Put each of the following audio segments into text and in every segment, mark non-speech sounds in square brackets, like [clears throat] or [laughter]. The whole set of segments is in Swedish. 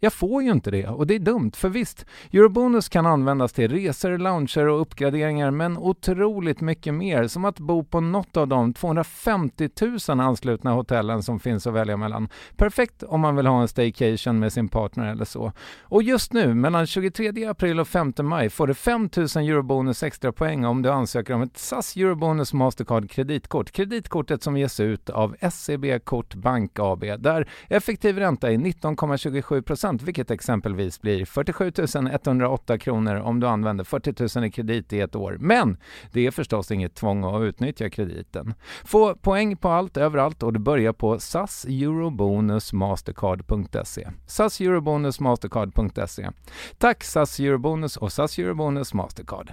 Jag får ju inte det och det är dumt, för visst, Eurobonus kan användas till resor, lounger och uppgraderingar, men otroligt mycket mer, som att bo på något av de 250 000 anslutna hotellen som finns att välja mellan. Perfekt om man vill ha en staycation med sin partner eller så. Och just nu, mellan 23 april och 5 maj, får du 5 000 Eurobonus extra poäng om du ansöker om ett SAS Eurobonus Mastercard kreditkort. Kreditkortet som ges ut av SEB Kort Bank AB, där effektiv ränta är 19,27 procent vilket exempelvis blir 47 108 kronor om du använder 40 000 i kredit i ett år. Men det är förstås inget tvång att utnyttja krediten. Få poäng på allt överallt och du börjar på SAS Eurobonus Mastercard.se. SAS Eurobonus Mastercard.se. Tack SAS Eurobonus och SAS Eurobonus Mastercard.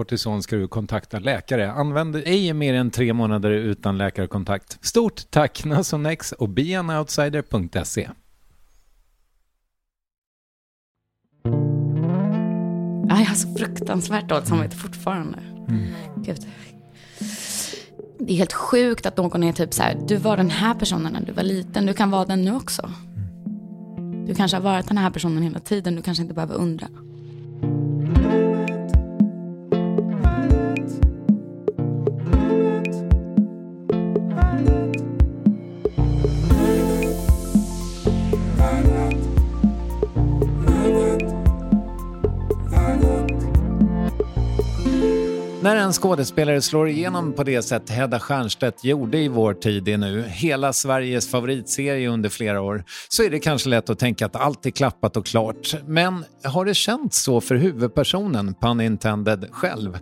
kortison ska du kontakta läkare. Använd ej mer än tre månader utan läkarkontakt. Stort tack Nasonex och beanoutsider.se. jag har så fruktansvärt dåligt samvete fortfarande. Mm. Gud. Det är helt sjukt att någon är typ så här, du var den här personen när du var liten, du kan vara den nu också. Du kanske har varit den här personen hela tiden, du kanske inte behöver undra. När en skådespelare slår igenom på det sätt Hedda Stiernstedt gjorde i vår tid är nu, hela Sveriges favoritserie under flera år, så är det kanske lätt att tänka att allt är klappat och klart. Men har det känts så för huvudpersonen, pun intended, själv?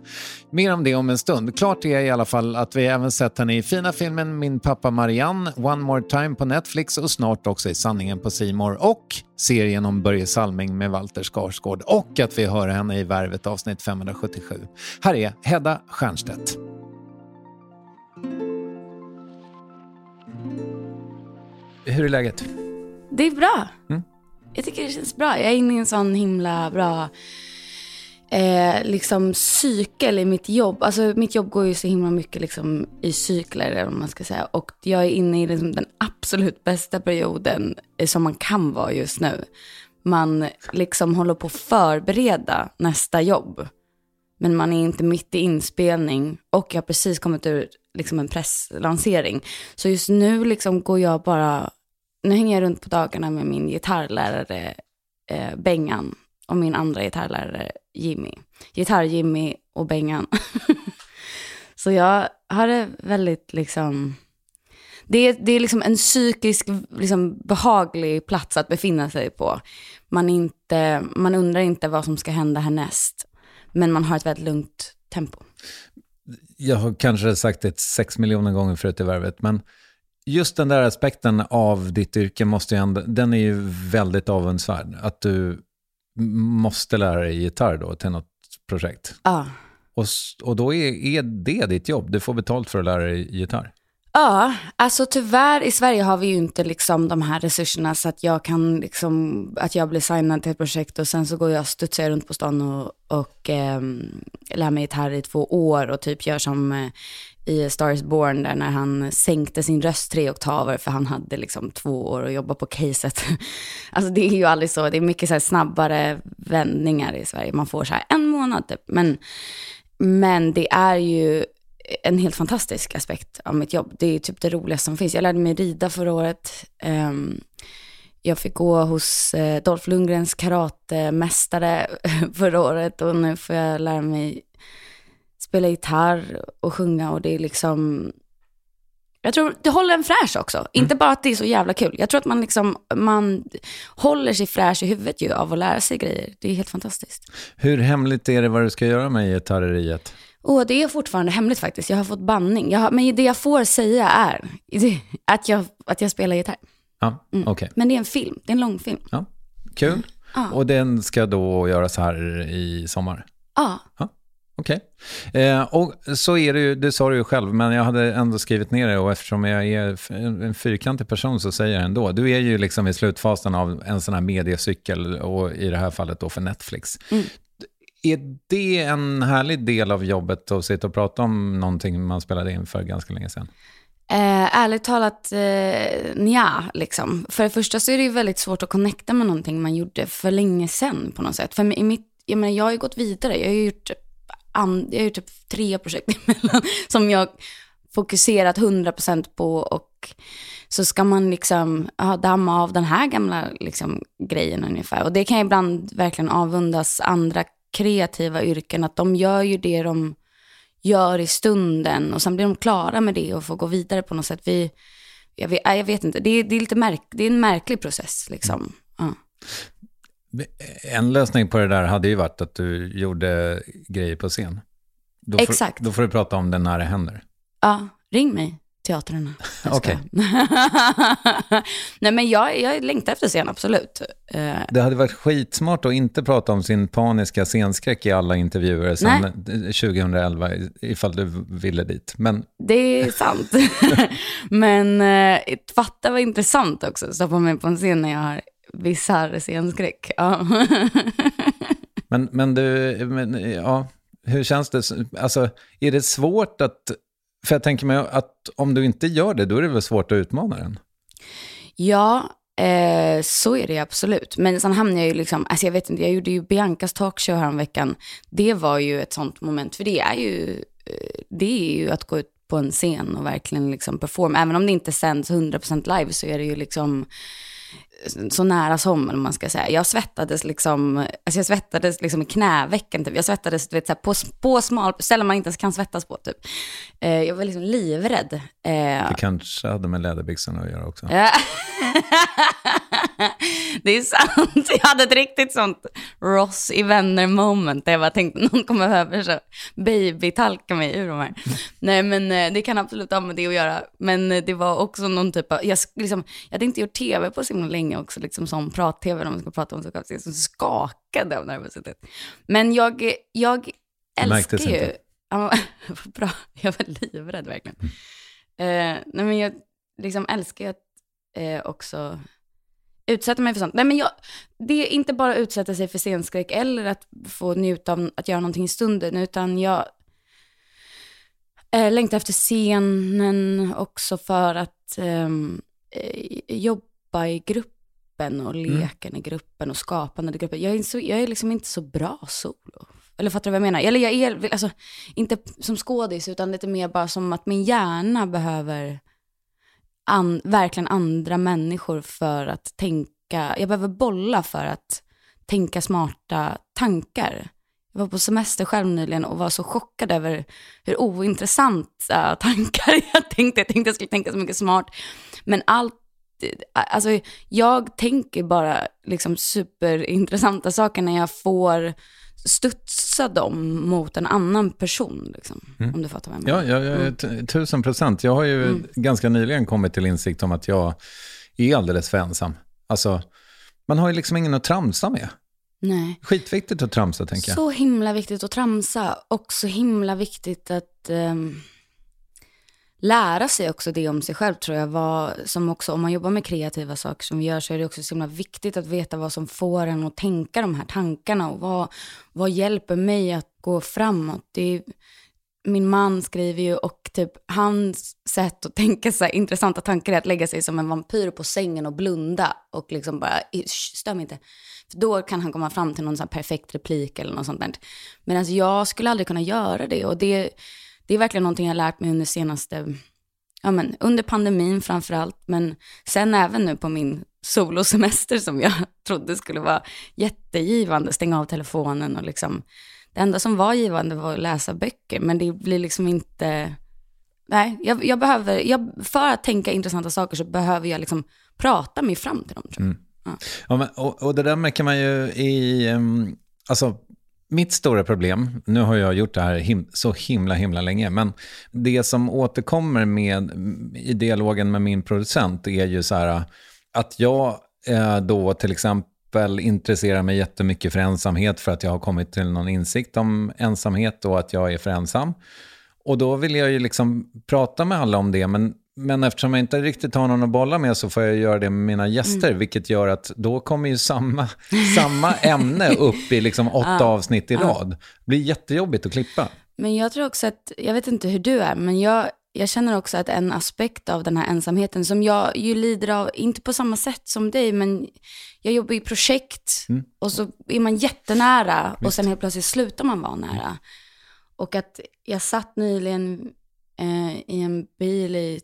Mer om det om en stund. Klart är i alla fall att vi även sett henne i fina filmen Min pappa Marianne, One More Time på Netflix och snart också i Sanningen på Simor och serien om Börje Salming med Walter Skarsgård och att vi hör henne i Värvet avsnitt 577. Här är Hedda Stiernstedt. Hur är läget? Det är bra. Mm. Jag tycker det känns bra. Jag är inne i en sån himla bra eh, liksom cykel i mitt jobb. Alltså mitt jobb går ju så himla mycket liksom i cykler, eller man ska säga. Och jag är inne i liksom den absolut bästa perioden eh, som man kan vara just nu. Man liksom håller på att förbereda nästa jobb. Men man är inte mitt i inspelning och jag har precis kommit ur liksom en presslansering. Så just nu liksom går jag bara, nu hänger jag runt på dagarna med min gitarrlärare eh, Bengan och min andra gitarrlärare Jimmy. Gitarr-Jimmy och Bengan. [laughs] så jag har det väldigt liksom, det är, det är liksom en psykisk, liksom behaglig plats att befinna sig på. Man, inte, man undrar inte vad som ska hända härnäst. Men man har ett väldigt lugnt tempo. Jag har kanske sagt det sex miljoner gånger förut i värvet, men just den där aspekten av ditt yrke måste ju ändå, den är ju väldigt avundsvärd. Att du måste lära dig gitarr då till något projekt. Ja. Och, och då är, är det ditt jobb, du får betalt för att lära dig gitarr. Ja, alltså tyvärr i Sverige har vi ju inte liksom de här resurserna så att jag kan liksom, att jag blir signad till ett projekt och sen så går jag och studsar runt på stan och, och eh, lär mig gitarr i två år och typ gör som eh, i Stars Born där när han sänkte sin röst tre oktaver för han hade liksom två år att jobba på caset. [laughs] Alltså det är ju aldrig så, det är mycket så snabbare vändningar i Sverige. Man får så här en månad typ. Men, men det är ju en helt fantastisk aspekt av mitt jobb. Det är typ det roligaste som finns. Jag lärde mig rida förra året. Um, jag fick gå hos eh, Dolph Lundgrens karatemästare [laughs] förra året och nu får jag lära mig spela gitarr och sjunga och det är liksom jag tror det håller en fräsch också. Mm. Inte bara att det är så jävla kul. Jag tror att man liksom, man håller sig fräsch i huvudet ju av att lära sig grejer. Det är helt fantastiskt. Hur hemligt är det vad du ska göra med gitarreriet? Oh, det är fortfarande hemligt faktiskt. Jag har fått banning. Har, men det jag får säga är [laughs] att jag, att jag spelar gitarr. Ja, mm. okay. Men det är en film. Det är en långfilm. Ja, kul. Mm. Och den ska då göras här i sommar? Ja. ja. Okej. Okay. Eh, och så är det ju, det sa du ju själv, men jag hade ändå skrivit ner det och eftersom jag är en fyrkantig person så säger jag ändå. Du är ju liksom i slutfasen av en sån här mediecykel och i det här fallet då för Netflix. Mm. Är det en härlig del av jobbet att sitta och prata om någonting man spelade in för ganska länge sedan? Eh, ärligt talat, eh, nja, liksom. För det första så är det ju väldigt svårt att connecta med någonting man gjorde för länge sedan på något sätt. För i mitt, jag, menar, jag har ju gått vidare, jag har ju gjort, typ an, jag har gjort typ tre projekt [laughs] emellan som jag fokuserat 100% på och så ska man liksom ja, damma av den här gamla liksom, grejen ungefär. Och det kan ibland verkligen avundas andra kreativa yrken, att de gör ju det de gör i stunden och sen blir de klara med det och får gå vidare på något sätt. Vi, jag, vet, jag vet inte, det är, det är lite märk, det är en märklig process liksom. Ja. En lösning på det där hade ju varit att du gjorde grejer på scen. Då får, Exakt. Då får du prata om det när det händer. Ja, ring mig teatrarna. [laughs] Okej. Nej men jag, jag längtar efter scen, absolut. Eh, det hade varit skitsmart att inte prata om sin paniska scenskräck i alla intervjuer sedan 2011, ifall du ville dit. Men... Det är sant. [laughs] men eh, fatta vad intressant också, att stoppa mig på en scen när jag har bisarr scenskräck. Ja. [laughs] men, men du, men, ja, hur känns det? Alltså, är det svårt att för jag tänker mig att om du inte gör det, då är det väl svårt att utmana den? Ja, eh, så är det absolut. Men sen hamnar jag ju liksom, alltså jag vet inte, jag gjorde ju Biancas talkshow häromveckan. Det var ju ett sånt moment, för det är ju, eh, det är ju att gå ut på en scen och verkligen liksom performa. Även om det inte sänds 100% live så är det ju liksom så nära som, eller man ska säga. Jag svettades liksom, alltså jag svettades liksom i knävecken typ. Jag svettades du vet, så här, på, på smal, ställen man inte ens kan svettas på typ. Eh, jag var liksom livrädd. Eh, Det kanske hade med läderbyxorna att göra också. [laughs] Det är sant. Jag hade ett riktigt sånt Ross i vänner moment där jag bara tänkte någon kommer behöva så babytalka mig ur de här. Nej men eh, det kan absolut ha med det att göra. Men eh, det var också någon typ av, jag, liksom, jag hade inte gjort tv på så himla länge också, liksom som prat-tv om man ska prata om själv. Så jag så skakade av nervositet. Men jag, jag älskar ju... [laughs] inte. Bra, jag var livrädd verkligen. Eh, nej men jag liksom älskar ju att eh, också utsätta mig för sånt. Nej men jag, det är inte bara att utsätta sig för scenskräck eller att få njuta av att göra någonting i stunden, utan jag eh, längtar efter scenen också för att ehm, eh, jobba i gruppen och leken i gruppen och skapande i gruppen. Jag är, så, jag är liksom inte så bra solo. Eller fattar du vad jag menar? Eller jag är, alltså, inte som skådis, utan lite mer bara som att min hjärna behöver an, verkligen andra människor för att tänka, jag behöver bolla för att tänka smarta tankar. Jag var på semester själv nyligen och var så chockad över hur ointressanta [laughs] tankar jag tänkte. Jag tänkte jag skulle tänka så mycket smart. Men allt, alltså jag tänker bara liksom superintressanta saker när jag får studsa dem mot en annan person. Liksom, Om du fattar vad jag menar. Ja, ja, ja t- tusen procent. Jag har ju ganska nyligen kommit till insikt om att jag är alldeles för ensam. Alltså, man har ju liksom ingen att tramsa med. Nej. Skitviktigt att tramsa, tänker jag. Så himla viktigt att tramsa och så himla viktigt att ehm, lära sig också det om sig själv tror jag. Vad, som också, om man jobbar med kreativa saker som vi gör så är det också så himla viktigt att veta vad som får en att tänka de här tankarna och vad, vad hjälper mig att gå framåt. Det är, min man skriver ju och typ hans sätt att tänka sig intressanta tankar är att lägga sig som en vampyr på sängen och blunda och liksom bara, stör mig inte. För då kan han komma fram till någon sån här perfekt replik eller något sånt där. Medan jag skulle aldrig kunna göra det och det, det är verkligen någonting jag har lärt mig under senaste, ja men under pandemin framför allt, men sen även nu på min solosemester som jag [laughs] trodde skulle vara jättegivande, stänga av telefonen och liksom, det enda som var givande var att läsa böcker, men det blir liksom inte, nej, jag, jag behöver, jag, för att tänka intressanta saker så behöver jag liksom prata mig fram till dem tror jag. Ja, men, och, och det där märker man ju i... Um, alltså, mitt stora problem, nu har jag gjort det här him så himla, himla länge, men det som återkommer med, i dialogen med min producent är ju så här att jag eh, då till exempel intresserar mig jättemycket för ensamhet för att jag har kommit till någon insikt om ensamhet och att jag är för ensam. Och då vill jag ju liksom prata med alla om det, men, men eftersom jag inte riktigt har någon att bolla med så får jag göra det med mina gäster, vilket gör att då kommer ju samma, [laughs] samma ämne upp i liksom åtta avsnitt i rad. Det blir jättejobbigt att klippa. Men jag tror också att, jag vet inte hur du är, men jag, jag känner också att en aspekt av den här ensamheten som jag ju lider av, inte på samma sätt som dig, men jag jobbar i projekt och så är man jättenära och sen helt plötsligt slutar man vara nära. Och att jag satt nyligen eh, i en bil i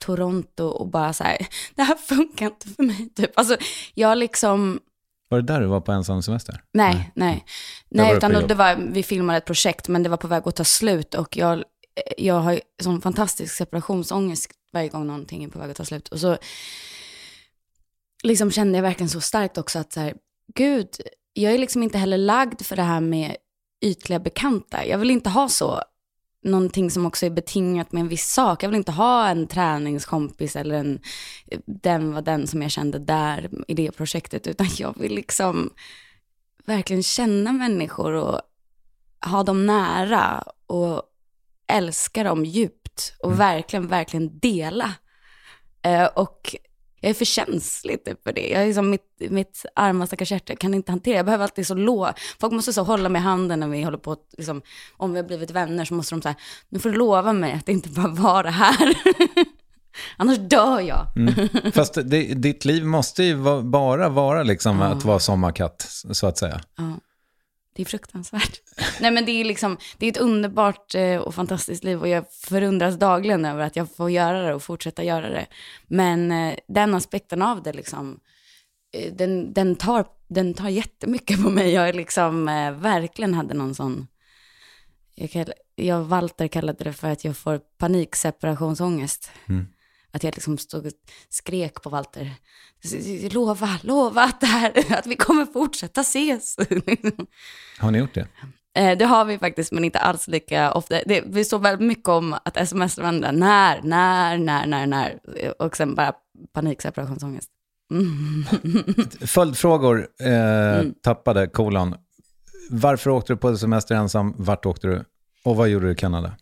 Toronto och bara så här, [laughs] det här funkar inte för mig typ. Alltså jag liksom, Var det där du var på ensam semester? Nej, nej. Där var Nej, utan då, det var, vi filmade ett projekt, men det var på väg att ta slut och jag, jag har sån fantastisk separationsångest varje gång någonting är på väg att ta slut. Och så liksom kände jag verkligen så starkt också att så här, gud, jag är liksom inte heller lagd för det här med ytliga bekanta. Jag vill inte ha så, någonting som också är betingat med en viss sak. Jag vill inte ha en träningskompis eller en, den var den som jag kände där i det projektet, utan jag vill liksom verkligen känna människor och ha dem nära och älska dem djupt och verkligen, verkligen dela. Eh, och jag är för känslig typ för det. Jag är liksom mitt, mitt arma stackars hjärta kan inte hantera. Jag behöver alltid så lå. Folk måste så hålla mig i handen när vi håller på, att, liksom, om vi har blivit vänner så måste de säga, nu får du lova mig att det inte bara vara här. [laughs] Annars dör jag. [laughs] Fast det, ditt liv måste ju bara vara liksom att vara sommarkatt, så att säga. Ja det är fruktansvärt. [laughs] Nej men det är liksom, det är ett underbart eh, och fantastiskt liv och jag förundras dagligen över att jag får göra det och fortsätta göra det. Men eh, den aspekten av det liksom, eh, den, den, tar, den tar jättemycket på mig. Jag är liksom, verkligen hade någon sån, jag, kall, jag Walter kallade det för att jag får panikseparationsångest. Mm. Att jag liksom stod och skrek på Walter. Lova, lova att, det här, att vi kommer fortsätta ses. Har ni gjort det? Eh, det har vi faktiskt, men inte alls lika ofta. Det, vi står väldigt mycket om att sms varandra. När, när, när, när, när. Och sen bara panikseparationsångest. Mm. [laughs] Följdfrågor, eh, mm. tappade kolon. Varför åkte du på semester ensam? Vart åkte du? Och vad gjorde du i Kanada?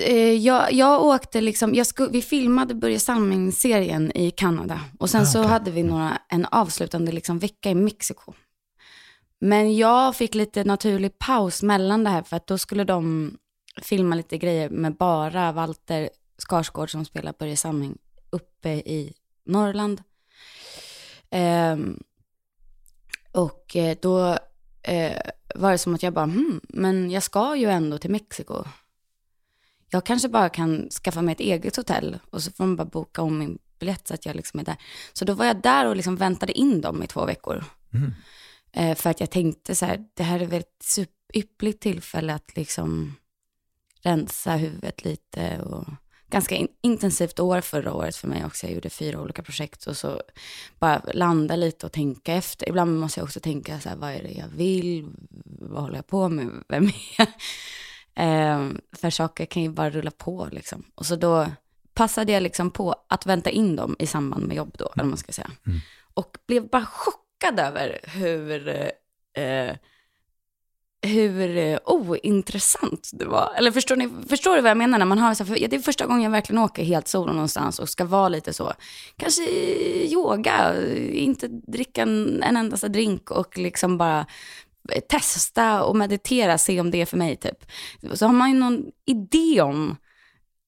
Eh, jag, jag åkte liksom, jag sku, vi filmade Börje Salming-serien i Kanada. Och sen ah, så hade vi några, en avslutande liksom vecka i Mexiko. Men jag fick lite naturlig paus mellan det här, för att då skulle de filma lite grejer med bara Walter Skarsgård som spelar Börje Salming uppe i Norrland. Um, och eh, då uh, var det som att jag bara, hmm, men jag ska ju ändå till Mexiko jag kanske bara kan skaffa mig ett eget hotell och så får de bara boka om min biljett så att jag liksom är där. Så då var jag där och liksom väntade in dem i två veckor. Mm. Eh, för att jag tänkte så här, det här är väl ett yppligt tillfälle att liksom rensa huvudet lite och ganska in intensivt år förra året för mig också. Jag gjorde fyra olika projekt och så bara landa lite och tänka efter. Ibland måste jag också tänka så här, vad är det jag vill? Vad håller jag på med? Vem är jag? Eh, för saker kan ju bara rulla på liksom. Och så då passade jag liksom på att vänta in dem i samband med jobb då, eller man ska säga. Mm. Och blev bara chockad över hur, eh, hur ointressant det var. Eller förstår, ni, förstår du vad jag menar? När man har så för, det är första gången jag verkligen åker helt solo någonstans och ska vara lite så, kanske yoga, inte dricka en, en endaste drink och liksom bara testa och meditera, se om det är för mig typ. Så har man ju någon idé om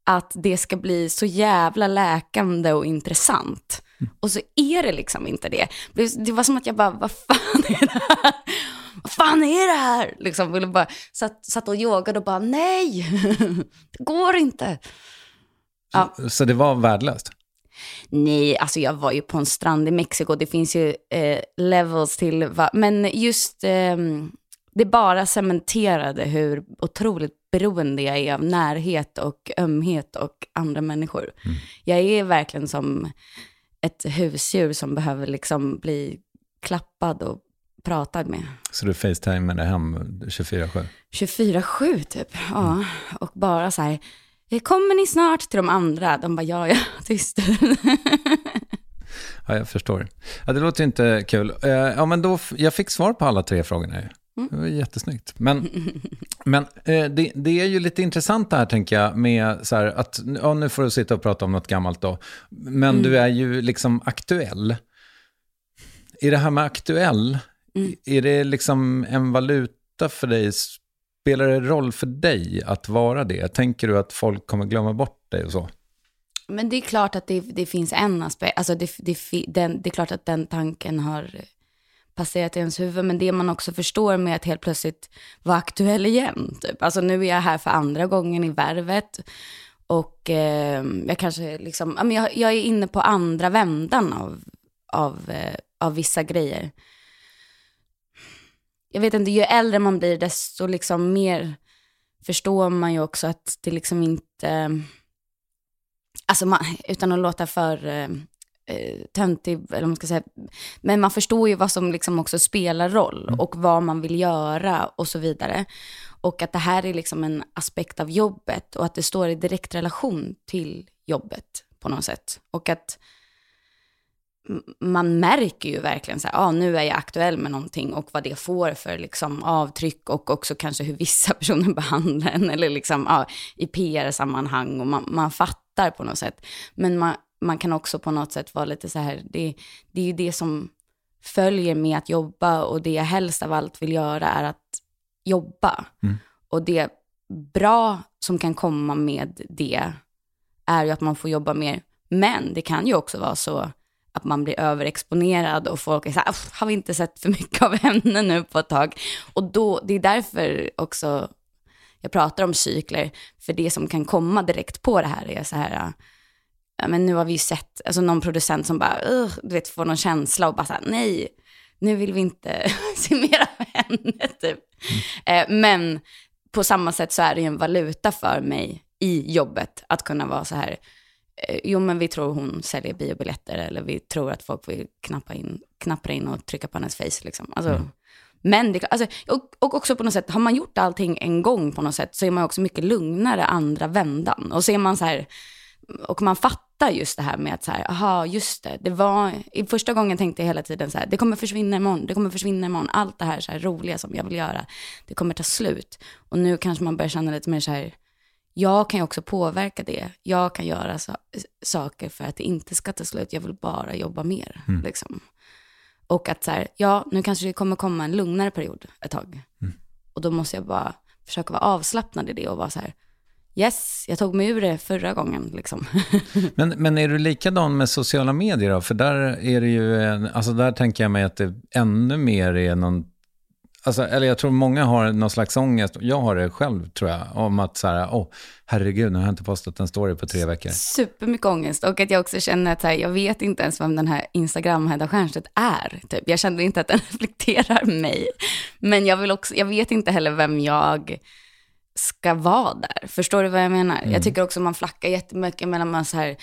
att det ska bli så jävla läkande och intressant. Och så är det liksom inte det. Det var som att jag bara, vad fan är det här? Vad fan är det här? Liksom, ville bara, satt, satt och yogade och bara, nej, [laughs] det går inte. Ja. Så, så det var värdelöst? Nej, alltså jag var ju på en strand i Mexiko. Det finns ju eh, levels till, va? men just eh, det bara cementerade hur otroligt beroende jag är av närhet och ömhet och andra människor. Mm. Jag är verkligen som ett husdjur som behöver liksom bli klappad och pratad med. Så du facetimade hem 24-7? 24-7 typ, ja. Mm. Och bara så här, Kommer ni snart till de andra? De bara, ja, ja, [laughs] tyst. ja, jag förstår. Ja, det låter inte kul. Eh, ja, men då, jag fick svar på alla tre frågorna. Mm. Det var jättesnyggt. Men, men eh, det, det, är ju lite intressant det här, tänker jag, med så här att, ja, nu får du sitta och prata om något gammalt då, men mm. du är ju liksom aktuell. Är det här med aktuell, mm. är det liksom en valuta för dig Spelar det roll för dig att vara det? Tänker du att folk kommer glömma bort dig och så? Men det är klart att det, det finns en aspekt, alltså det, det, den, det är klart att den tanken har passerat i ens huvud, men det man också förstår med att helt plötsligt vara aktuell igen, typ. Alltså nu är jag här för andra gången i värvet och eh, jag kanske liksom, jag, jag är inne på andra vändan av, av, eh, av vissa grejer jag vet inte, ju äldre man blir desto liksom mer förstår man ju också att det liksom inte, alltså man, utan att låta för eh, eh töntig, eller vad man ska säga, men man förstår ju vad som liksom också spelar roll mm. och vad man vill göra och så vidare. Och att det här är liksom en aspekt av jobbet och att det står i direkt relation till jobbet på något sätt. Och att man märker ju verkligen så här, ah, nu är jag aktuell med någonting och vad det får för liksom, avtryck och också kanske hur vissa [laughs] personer behandlar en eller liksom, ah, i PR-sammanhang och man, man fattar på något sätt. Men man, man kan också på något sätt vara lite så här, det, det är ju det som följer med att jobba och det jag helst av allt vill göra är att jobba. Mm. Och det bra som kan komma med det är ju att man får jobba mer. Men det kan ju också vara så att man blir överexponerad och folk är så här, har vi inte sett för mycket av henne nu på ett tag? Och då, det är därför också jag pratar om cykler, för det som kan komma direkt på det här är så här, ja men nu har vi ju sett, alltså någon producent som bara, du vet, får någon känsla och bara så här, nej, nu vill vi inte [laughs] se mer av henne typ. Mm. Men på samma sätt så är det ju en valuta för mig i jobbet att kunna vara så här, jo men vi tror hon säljer biobiljetter eller vi tror att folk vill knappa in, knappa in och trycka på hennes face liksom. Alltså, mm. Men det, alltså, och, och också på något sätt, har man gjort allting en gång på något sätt så är man också mycket lugnare andra vändan. Och så är man så här, och man fattar just det här med att så här, aha, just det, det var, i första gången tänkte jag hela tiden så här, det kommer försvinna imorgon, det kommer försvinna imorgon, allt det här, så här roliga som jag vill göra, det kommer ta slut. Och nu kanske man börjar känna lite mer så här, jag kan ju också påverka det, jag kan göra så, saker för att det inte ska ta slut, jag vill bara jobba mer. Mm. Liksom. Och att så här, ja, nu kanske det kommer komma en lugnare period ett tag. Mm. Och då måste jag bara försöka vara avslappnad i det och vara så här, yes, jag tog mig ur det förra gången. Liksom. [laughs] men, men är du likadan med sociala medier då? För där är det ju, alltså där tänker jag mig att det ännu mer är någon Alltså, eller jag tror många har någon slags ångest, jag har det själv tror jag, om att så här, åh, herregud, nu har jag inte postat en story på tre veckor. Supermycket ångest och att jag också känner att här, jag vet inte ens vem den här Instagram Hedda Stiernstedt är. Typ. Jag känner inte att den [laughs] reflekterar mig. Men jag, vill också, jag vet inte heller vem jag ska vara där. Förstår du vad jag menar? Mm. Jag tycker också man flackar jättemycket mellan man så här,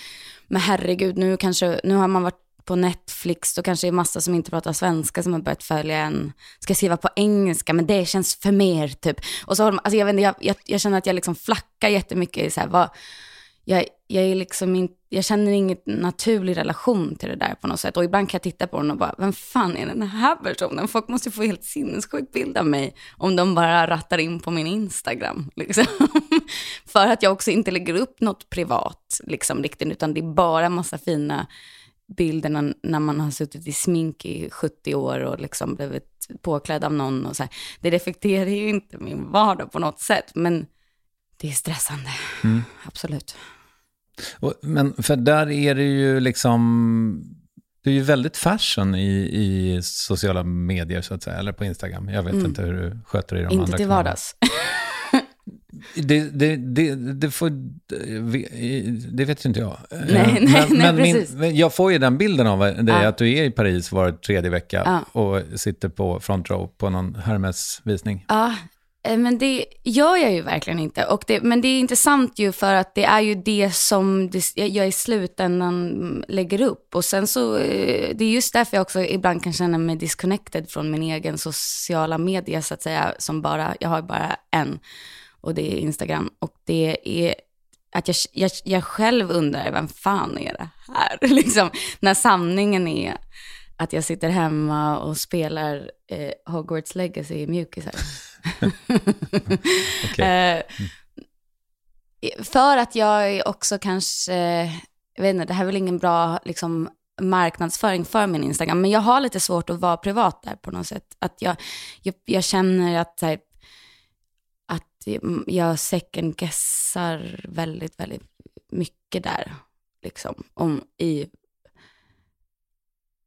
men herregud, nu kanske, nu har man varit på Netflix, då kanske det är massa som inte pratar svenska som har börjat följa en. Ska skriva på engelska, men det känns för mer typ. Och så har de, alltså jag, vet inte, jag, jag, jag känner att jag liksom flackar jättemycket i så här, vad, jag, jag, är liksom in, jag känner ingen naturlig relation till det där på något sätt. Och ibland kan jag titta på den och bara, vem fan är den här personen? Folk måste ju få helt sinnessjuk bild av mig om de bara rattar in på min Instagram. [laughs] Liksom. För att jag också inte lägger upp något privat, liksom, riktigt, utan det är bara massa fina bilderna när man har suttit i smink i 70 år och liksom blivit påklädd av någon och så här. Det reflekterar ju inte min vardag på något sätt, men det är stressande. Mm. Absolut. Och, men för där är det ju liksom, du är ju väldigt fashion i, i sociala medier så att säga, eller på Instagram. Jag vet mm. inte hur du sköter det i de inte andra Inte till vardags. [laughs] Det, det, det, det, får, det vet ju inte jag. Nej, nej, men, nej, men min, jag får ju den bilden av dig, ja. att du är i Paris var tredje vecka ja. och sitter på front row på någon Hermes-visning. Ja, eh, men det gör jag ju verkligen inte. Och det, men det är intressant ju för att det är ju det som det, jag i slutändan lägger upp. Och sen så, eh, det är just därför jag också ibland kan känna mig disconnected från min egen sociala media så att säga, som bara, jag har bara en och det är Instagram. Och det är att jag, jag, jag själv undrar, vem fan är det här? [laughs] liksom, när sanningen är att jag sitter hemma och spelar eh, Hogwarts Legacy i mjukisar. [laughs] [laughs] eh, för att jag också kanske, jag vet inte, det här är väl ingen bra liksom, marknadsföring för min Instagram, men jag har lite svårt att vara privat där på något sätt. Att jag, jag, jag känner att här, jag second guessar väldigt, väldigt mycket där. Liksom, om, i,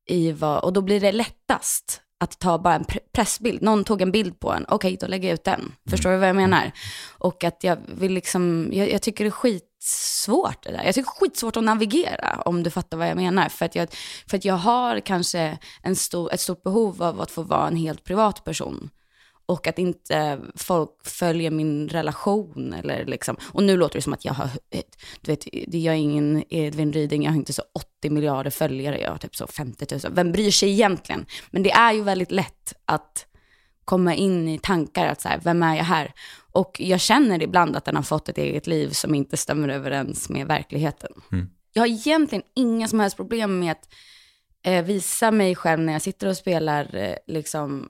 i vad, och då blir det lättast att ta bara en pressbild. Någon tog en bild på en, okej, okay, då lägger jag ut den. Mm. Förstår du vad jag menar? Och att jag vill liksom, jag, jag, tycker det är skitsvårt det där. Jag tycker det är skitsvårt att navigera, om du fattar vad jag menar. För att jag, för att jag har kanske en stor, ett stort behov av att få vara en helt privat person och att inte folk följer min relation. Eller liksom. Och nu låter det som att jag har, du vet, jag är ingen Edvin Ryding, jag har inte så 80 miljarder följare, jag har typ så 50 000. Vem bryr sig egentligen? Men det är ju väldigt lätt att komma in i tankar att så här, vem är jag här? Och jag känner ibland att den har fått ett eget liv som inte stämmer överens med verkligheten. Mm. Jag har egentligen inga som helst problem med att eh, visa mig själv när jag sitter och spelar eh, liksom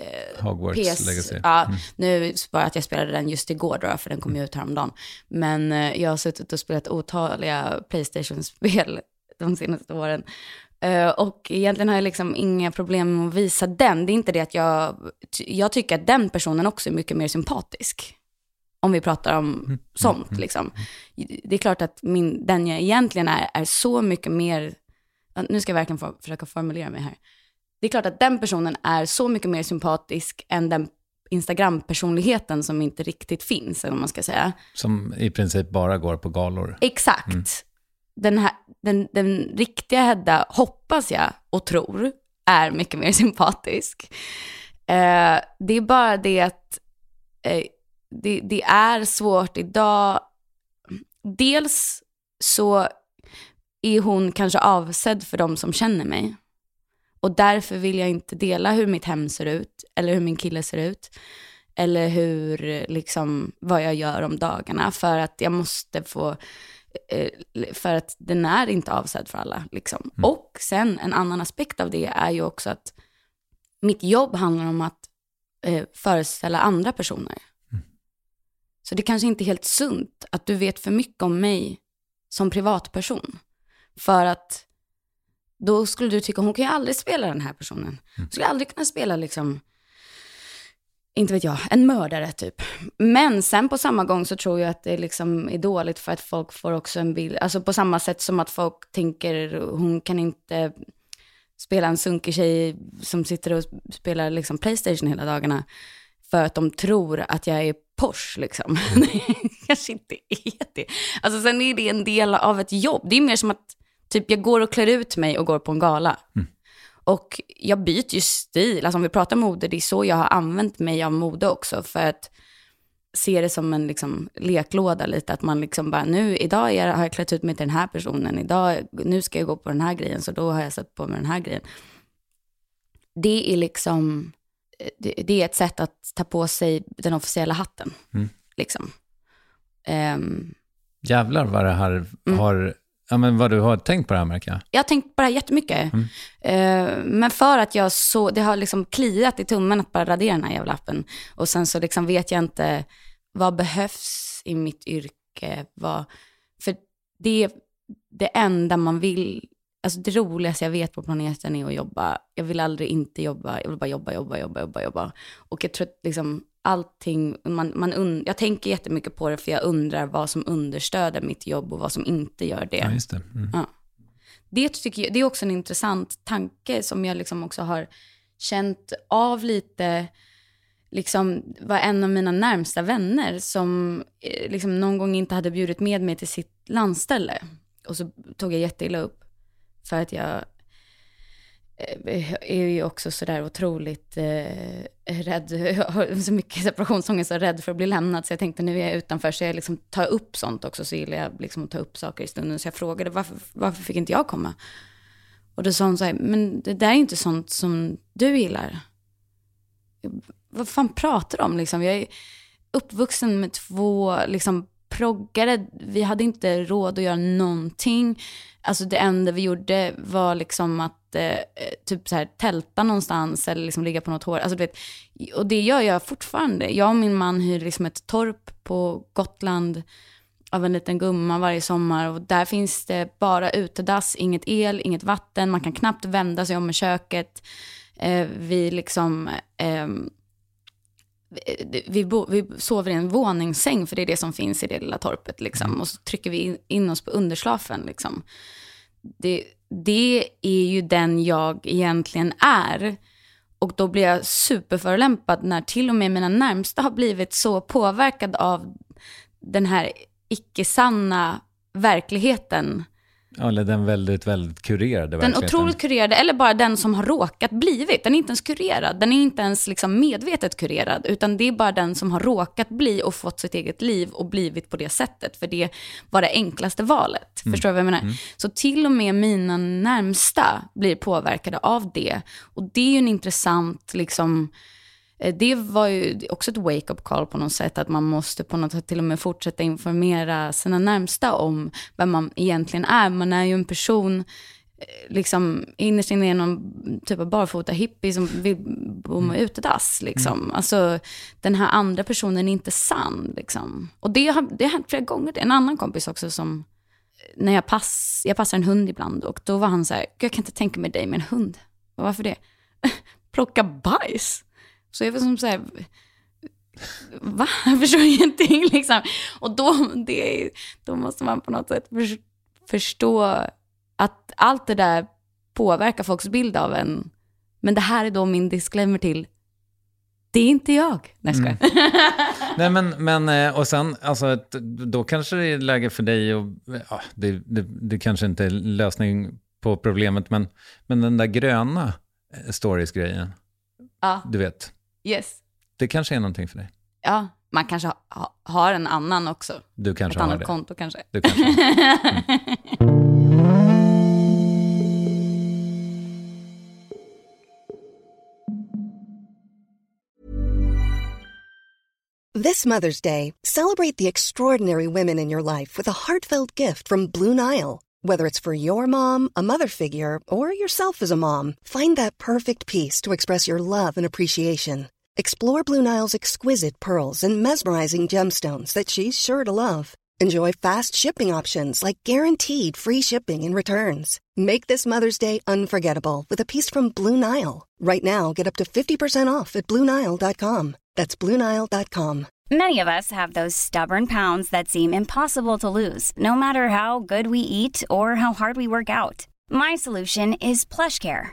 eh, Hogwarts PS, Legacy. Ja, mm. nu bara att jag spelade den just igår då, för den kom ju ut häromdagen. Men eh, jag har suttit och spelat otaliga Playstation-spel [laughs] de senaste åren. Uh, och egentligen har jag liksom inga problem med att visa den. Det är inte det att jag, jag tycker att den personen också är mycket mer sympatisk. Om vi pratar om mm. sånt mm. liksom. Det är klart att min, den jag egentligen är, är så mycket mer nu ska jag verkligen få, försöka formulera mig här. Det är klart att den personen är så mycket mer sympatisk än den Instagram-personligheten som inte riktigt finns, eller man ska säga. Som i princip bara går på galor. Exakt. Mm. Den, här, den, den riktiga Hedda, hoppas jag och tror, är mycket mer [laughs] sympatisk. Eh, det är bara det att eh, det, det är svårt idag. Dels så är hon kanske avsedd för de som känner mig. Och därför vill jag inte dela hur mitt hem ser ut, eller hur min kille ser ut, eller hur, liksom, vad jag gör om dagarna, för att jag måste få, eh, för att den är inte avsedd för alla. Liksom. Mm. Och sen en annan aspekt av det är ju också att mitt jobb handlar om att eh, föreställa andra personer. Mm. Så det kanske inte är helt sunt att du vet för mycket om mig som privatperson. För att då skulle du tycka, hon kan ju aldrig spela den här personen. Hon skulle aldrig kunna spela liksom, inte vet jag, en mördare typ. Men sen på samma gång så tror jag att det liksom är dåligt för att folk får också en bild, alltså på samma sätt som att folk tänker, hon kan inte spela en sunkig tjej som sitter och spelar liksom Playstation hela dagarna. För att de tror att jag är Porsche liksom. Mm. [laughs] kanske inte är det. Alltså sen är det en del av ett jobb. Det är mer som att Typ jag går och klär ut mig och går på en gala. Mm. Och jag byter ju stil. Alltså om vi pratar mode, det är så jag har använt mig av mode också. För att se det som en liksom, leklåda lite. Att man liksom bara, nu, idag har jag klätt ut mig till den här personen. Idag, nu ska jag gå på den här grejen, så då har jag satt på mig den här grejen. Det är liksom, det, är ett sätt att ta på sig den officiella hatten. Mm. Liksom. Um, Jävlar vad det här mm. Ja, men vad du har tänkt på det här märker jag. Jag har tänkt på det här jättemycket. Mm. Uh, men för att jag så, det har liksom kliat i tummen att bara radera den här jävla appen. Och sen så liksom vet jag inte, vad behövs i mitt yrke? Vad, för det är det enda man vill, alltså det roligaste jag vet på planeten är att jobba. Jag vill aldrig inte jobba, jag vill bara jobba, jobba, jobba, jobba, jobba. Och jag tror att liksom allting, man, man un, jag tänker jättemycket på det för jag undrar vad som understöder mitt jobb och vad som inte gör det. Ja, just det. Mm. Ja. Det, tycker jag, det är också en intressant tanke som jag liksom också har känt av lite, liksom var en av mina närmsta vänner som eh, liksom någon gång inte hade bjudit med mig till sitt landställe. Och så tog jag jätteilla upp för att jag Eh, är ju också sådär otroligt eh, rädd, jag [laughs] har så mycket separationsångest och rädd för att bli lämnad. Så jag tänkte nu är jag utanför, så jag liksom tar upp sånt också. Så gillar jag liksom att ta upp saker i stunden. Så jag frågade varför, varför fick inte jag komma? Och då sa hon så här, men det där är inte sånt som du gillar. Vad fan pratar du om liksom? Jag är uppvuxen med två liksom proggare. Vi hade inte råd att göra någonting. Alltså det enda vi gjorde var liksom att eh, typ så här, tälta någonstans eller liksom ligga på något hår. Alltså, vet, och det gör jag fortfarande. Jag och min man hyr liksom ett torp på Gotland av en liten gumma varje sommar. Och där finns det bara utedass, inget el, inget vatten. Man kan knappt vända sig om i köket. Eh, vi liksom... Eh, vi, bo, vi, sover i en våningssäng, för det är det som finns i det lilla torpet. Liksom. Mm. Och så trycker vi in, in oss på underslafen. Liksom. Det, det är ju den jag egentligen är. Och då blir jag superförolämpad när till och med mina närmsta har blivit så påverkad av den här icke-sanna verkligheten eller den väldigt, väldigt kurerade Den otroligt kurerade, eller bara den som har råkat blivit. Den är inte ens kurerad, den är inte ens liksom medvetet kurerad, utan det är bara den som har råkat bli och fått sitt eget liv och blivit på det sättet, för det var det enklaste valet. Mm. Förstår du vad jag menar? Mm. Så till och med mina närmsta blir påverkade av det. Och det är ju en intressant, liksom, det var ju också ett wake-up call på något sätt, att man måste på något sätt till och med fortsätta informera sina närmsta om vem man egentligen är. Man är ju en person, eh, liksom innerst inne är någon typ av barfota hippie som vill bo med mm. utedass. Liksom. Mm. Alltså, den här andra personen är inte sann. Liksom. Och det har, det har hänt flera gånger. En annan kompis också som, när jag, pass, jag passar en hund ibland, och då var han så här, jag kan inte tänka mig dig med en hund. Varför det? [laughs] Plocka bajs. Så jag var som så här, va? Jag förstår [laughs] ingenting liksom. Och då, det, då måste man på något sätt förstå att allt det där påverka folks bild av en. Men det här är då min disclaimer till, det är inte jag. Nej, skojar. Nej, men, men eh, och sen, alltså, då kanske det är läge för dig och ja, det, det, det kanske inte är lösning på problemet, men, men den där gröna eh, stories-grejen, Ja, du vet, yes. det kanske är någonting för dig. Ja, man kanske ha, ha, har en annan också. Du kanske Ett har annat det. konto kanske. Du kanske har. This Mother's Day, celebrate the extraordinary women in your life with a heartfelt gift from Blue Nile. Whether it's for your mom, a mother figure, or yourself as a mom, find that perfect piece to express your love and appreciation. Explore Blue Nile's exquisite pearls and mesmerizing gemstones that she's sure to love. Enjoy fast shipping options like guaranteed free shipping and returns. Make this Mother's Day unforgettable with a piece from Blue Nile. Right now, get up to 50% off at BlueNile.com. That's BlueNile.com. Many of us have those stubborn pounds that seem impossible to lose, no matter how good we eat or how hard we work out. My solution is PlushCare.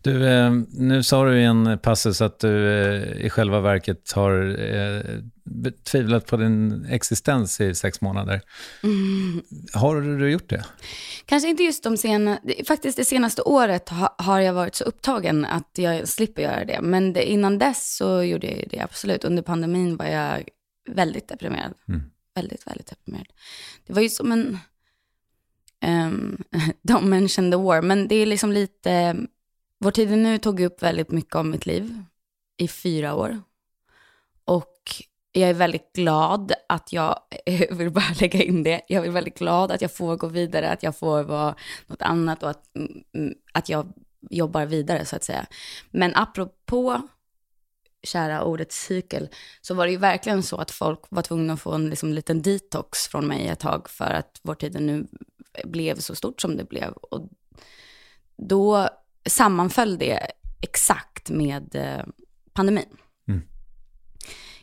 Du, eh, nu sa du i en passus att du eh, i själva verket har eh, tvivlat på din existens i sex månader. Har du gjort det? Kanske inte just de senaste, faktiskt det senaste året ha, har jag varit så upptagen att jag slipper göra det. Men det, innan dess så gjorde jag det absolut. Under pandemin var jag väldigt deprimerad. Mm. Väldigt, väldigt deprimerad. Det var ju som en, um, don't mention the war, men det är liksom lite, vår tid nu tog upp väldigt mycket av mitt liv i fyra år. Och jag är väldigt glad att jag, [laughs] jag vill bara lägga in det, jag är väldigt glad att jag får gå vidare, att jag får vara något annat och att, mm, att jag jobbar vidare så att säga. Men apropå kära ordet cykel, så var det ju verkligen så att folk var tvungna att få en liksom, liten detox från mig ett tag för att vår tid nu blev så stort som det blev. Och då sammanföll det exakt med eh, pandemin. Mm.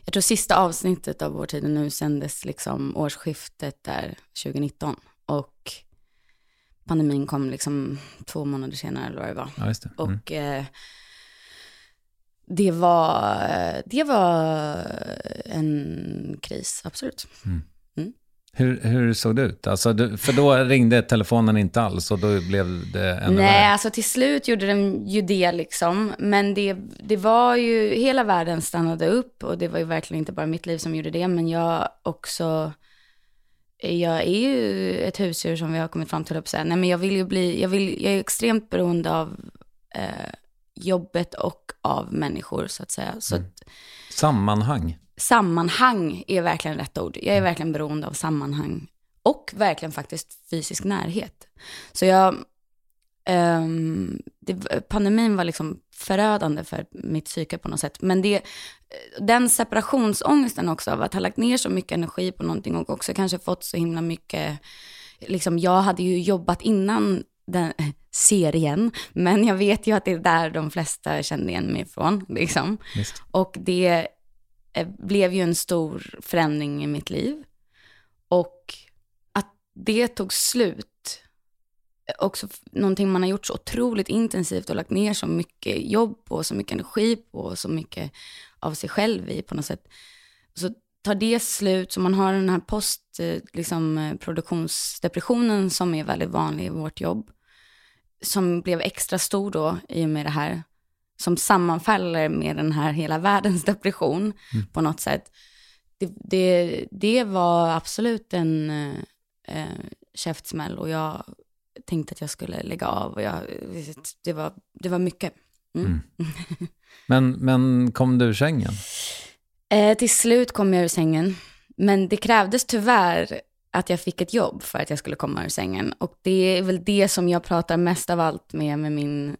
Jag tror sista avsnittet av Vår tid är nu sändes liksom årsskiftet där 2019 och pandemin kom liksom två månader senare eller vad det var. Ja, det. Mm. Och eh, det var, det var en kris, absolut. Hur, hur såg det ut? Alltså, för då ringde telefonen inte alls och då blev det ännu Nej, värre. alltså till slut gjorde den ju det liksom. Men det, det var ju, hela världen stannade upp och det var ju verkligen inte bara mitt liv som gjorde det. Men jag också, jag är ju ett husdjur som vi har kommit fram till att säga. Nej men jag vill ju bli, jag, vill, jag är extremt beroende av eh, jobbet och av människor så att säga. Så att, Sammanhang. Sammanhang är verkligen rätt ord. Jag är verkligen beroende av sammanhang. Och verkligen faktiskt fysisk närhet. Så jag, ehm, det, pandemin var liksom förödande för mitt psyke på något sätt. Men det, den separationsångesten också av att ha lagt ner så mycket energi på någonting och också kanske fått så himla mycket, liksom jag hade ju jobbat innan den [laughs] serien, men jag vet ju att det är där de flesta kände igen mig ifrån. Liksom. Och det Eh, blev ju en stor förändring i mitt liv. Och att det tog slut, eh, också någonting man har gjort så otroligt intensivt och lagt ner så mycket jobb på, så mycket energi på, och så mycket av sig själv i på något sätt. Så tar det slut, så man har den här postproduktionsdepressionen eh, liksom, som är väldigt vanlig i vårt jobb. som blev extra stor då i och med det här, som sammanfaller med den här hela världens depression på något sätt. Det, det, det var absolut en eh, käftsmäll och jag tänkte att jag skulle lägga av och jag, det, var, det var mycket. Mm. [laughs] Men, men kom du ur sängen? Eh, till slut kom jag ur sängen, men det krävdes tyvärr att jag fick ett jobb för att jag skulle komma ur sängen. Och det är väl det som jag pratar mest av allt med, med min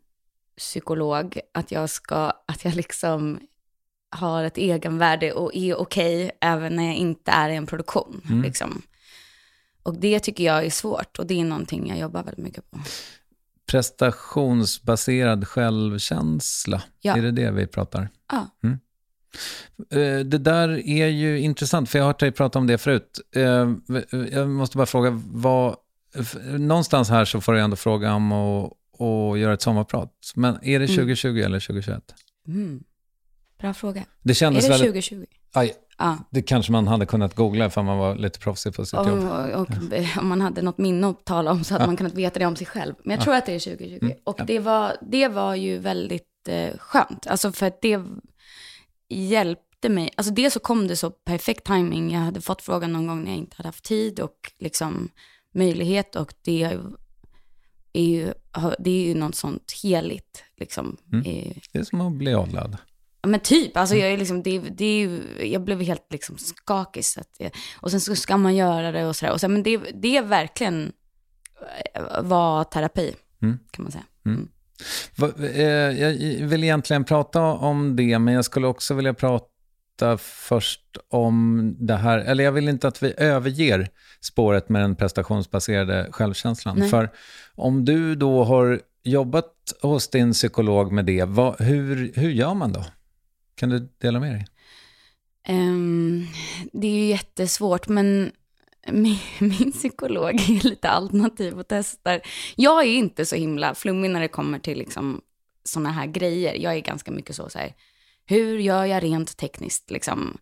psykolog, att jag ska, att jag liksom har ett egenvärde och är okej okay, även när jag inte är i en produktion. Mm. Liksom. Och det tycker jag är svårt och det är någonting jag jobbar väldigt mycket på. Prestationsbaserad självkänsla, Ja. är det det vi pratar? Ja. Eh, Det där är ju intressant, för jag har hört dig prata om det förut. Eh, Jag måste bara fråga, vad, någonstans här så får du ändå fråga om att, att göra ett sommarprat. Men är det 2020 eller 2021? Mm. Bra fråga. Det Är det väldigt... 2020? Aj, Ja. det kanske man hade kunnat googla ifall man var lite proffsig på sitt jobb. Om, och, om man hade något minne att tala om så hade man kunnat veta det om sig själv. Men jag tror att det är 2020. Mm, Och det, var, det var ju väldigt eh, skönt. Alltså för att det hjälpte mig. Alltså dels så kom det så perfekt timing. Jag hade fått frågan någon gång när jag inte hade haft tid och liksom möjlighet. Och det är ju, det är ju något sånt heligt. Liksom. Mm. Det är som att bli avlad. Ja, Men typ, alltså jag, är liksom, det, det är ju, jag blev helt liksom skakig. Så att jag, och sen så ska man göra det och sådär. Och så, men det, det är verkligen eh, var terapi, Mm. kan man säga. Va- eh, Jag vill egentligen prata om det, men jag skulle också vilja prata först om det här, eller jag vill inte att vi överger spåret med den prestationsbaserade självkänslan. Nej. För om du då har jobbat hos din psykolog med det, vad, hur, hur gör man då? Kan du dela med dig? Ehm, det är ju jättesvårt, men min, min psykolog är lite alternativ och testar. Jag är inte så himla flummig när det kommer till liksom sådana här grejer. Jag är ganska mycket så, så här, hur gör jag rent tekniskt? Liksom?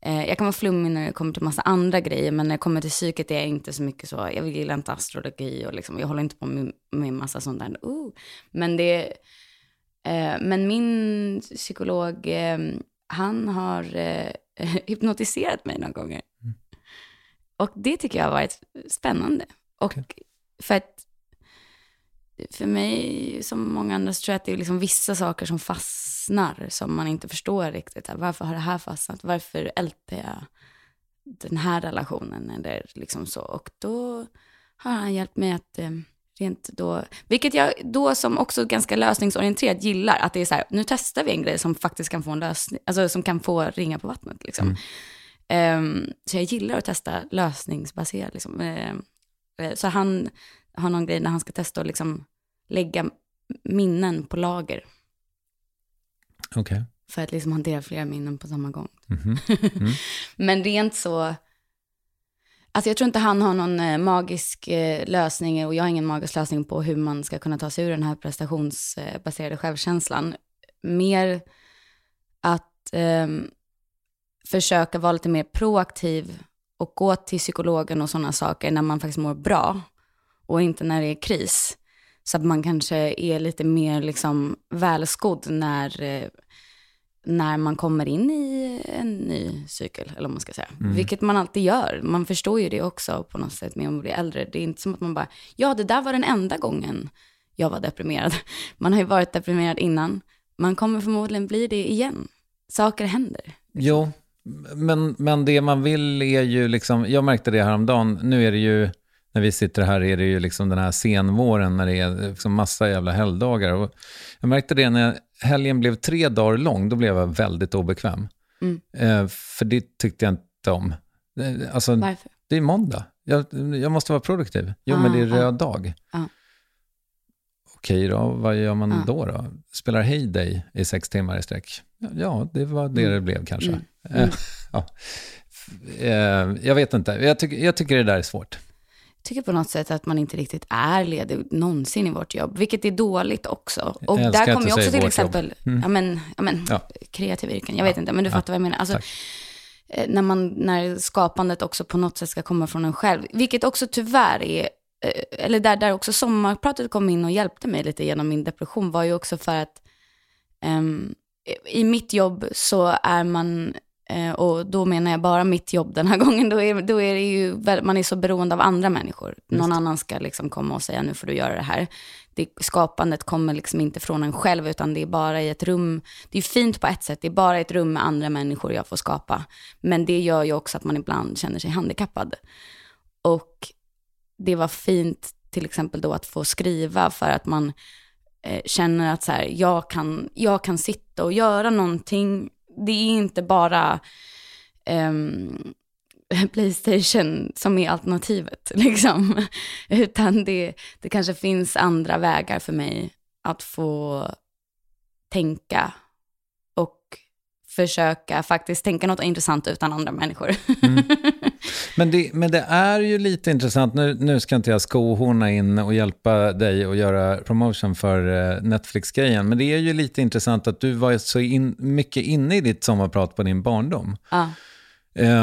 Eh, jag kan vara flummig när det kommer till massa andra grejer, men när det kommer till psyket är jag inte så mycket så. Jag gillar inte astrologi och liksom, jag håller inte på med, med massa sånt där. Uh. Men, det, eh, men min psykolog, eh, han har eh, [laughs] hypnotiserat mig några gånger. Och det tycker jag har varit spännande. Och för att för mig, som många andra, så tror jag att det är liksom vissa saker som fastnar, som man inte förstår riktigt. Varför har det här fastnat? Varför älter jag den här relationen? Eller liksom så. Och då har han hjälpt mig att eh, rent då, vilket jag då som också ganska lösningsorienterad gillar, att det är så här, nu testar vi en grej som faktiskt kan få en lösning, alltså som kan få ringa på vattnet liksom. Ehm, så jag gillar att testa lösningsbaserat liksom. Eh, så han har någon grej när han ska testa att liksom lägga minnen på lager Okej. för att liksom hantera flera minnen på samma gång. Mhm. [laughs] Men rent så, alltså jag tror inte han har någon eh, magisk eh, lösning och jag har ingen magisk lösning på hur man ska kunna ta sig ur den här prestationsbaserade självkänslan. Mer att ehm, försöka vara lite mer proaktiv och gå till psykologen och sådana saker när man faktiskt mår bra och inte när det är kris. Så att man kanske är lite mer liksom välskodd när, eh, när man kommer in i en ny cykel, eller vad man ska säga. Vilket man alltid gör. Man förstår ju det också på något sätt med att bli äldre. Det är inte som att man bara, ja det där var den enda gången jag var deprimerad. [laughs] Man har ju varit deprimerad innan. Man kommer förmodligen bli det igen. Saker händer. Jo, men, men det man vill är ju liksom, jag märkte det häromdagen, nu är det ju, när vi sitter här är det ju liksom den här senvåren när det är liksom massa jävla helgdagar. Och jag märkte det när helgen blev tre dagar lång, då blev jag väldigt obekväm. Mm. Eh, för det tyckte jag inte om. Eh, Alltså, Varför? det är måndag. Jag, jag måste vara produktiv. Jo, Ah, men det är ah. röd dag. Ah. Okej då, vad gör man Ah. då, då? Spelar Heyday i sex timmar i sträck? Ja, det var det det blev kanske. Mm. Eh, [laughs] ja. Eh, Jag vet inte, jag, tycker- jag tycker det där är svårt. Tycker på något sätt att man inte riktigt är ledig någonsin i vårt jobb, vilket är dåligt också. Och där kommer jag också till exempel, Mm. ja men, ja men Ja. kreativa yrken, jag vet inte, men du fattar vad jag menar. Alltså, tack. eh, när, man, när skapandet också på något sätt ska komma från en själv, vilket också tyvärr är eh, eller där, där också sommarpratet kom in och hjälpte mig lite genom min depression, var ju också för att um, i mitt jobb så är man och då menar jag bara mitt jobb den här [laughs] gången. Då är, då är det ju, man är så beroende av andra människor. Någon annan ska liksom komma och säga nu får du göra det här. Det, skapandet kommer liksom inte från en själv, utan det är bara i ett rum. Det är fint på ett sätt, det är bara i ett rum med andra människor jag får skapa. Men det gör ju också att man ibland känner sig handikappad. Och det var fint till exempel då att få skriva för att man eh, känner att så här, jag, kan, jag kan sitta och göra någonting det är inte bara um, [laughs] Playstation som är alternativet, [laughs] liksom. Utan det, det kanske finns andra vägar för mig att få tänka och försöka faktiskt tänka något intressant utan andra människor. Mm. [laughs] Men, det, men det är ju lite intressant, nu, nu ska inte jag skohorna in och hjälpa dig att göra promotion för eh, Netflix-grejen, men det är ju lite intressant att du var så in, mycket inne i ditt sommarprat på din barndom. Ja.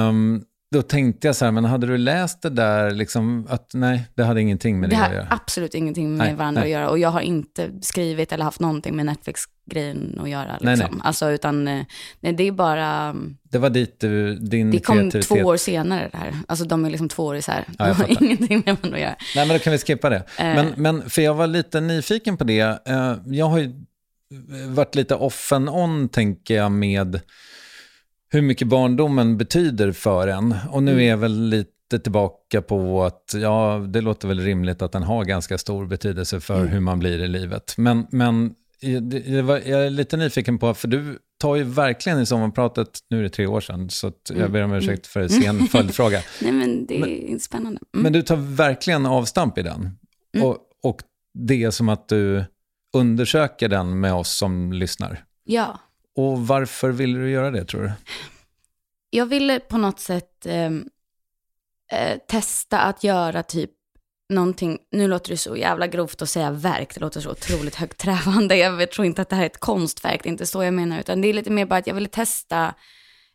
Um, då tänkte jag så här, men hade du läst det där, liksom, att nej, det hade ingenting med det, det att göra? Det har absolut ingenting med nej, varandra nej. att göra. Och jag har inte skrivit eller haft någonting med Netflix-grejen att göra. Liksom. Nej, nej. Alltså, utan eh, nej, det är bara... Det var dit du, din Det kom två år senare det här. Alltså de är liksom två år isär. Ja, det har ingenting med varandra att göra. Nej, men då kan vi skippa det. Eh. Men, men för jag var lite nyfiken på det. Eh, jag har ju varit lite off and on, tänker jag, med hur mycket barndomen betyder för en. Och nu mm. är jag väl lite tillbaka på att ja, det låter väl rimligt att den har ganska stor betydelse för mm. hur man blir i livet. Men, men jag är lite nyfiken på, för du tar ju verkligen i sommarpratet, nu är det tre år sedan, så jag mm. ber om ursäkt för [laughs] en sen följdfråga. [laughs] Nej men det är men, spännande. Mm. Men du tar verkligen avstamp i den. Mm. Och, och det är som att du undersöker den med oss som lyssnar. Ja. Och varför ville du göra det tror du? Jag ville på något sätt ehm, eh, testa att göra typ någonting, nu låter det så jävla grovt att säga verk, det låter så otroligt högträvande. Jag tror inte att det här är ett konstverk, det är inte så jag menar, utan det är lite mer bara att jag ville testa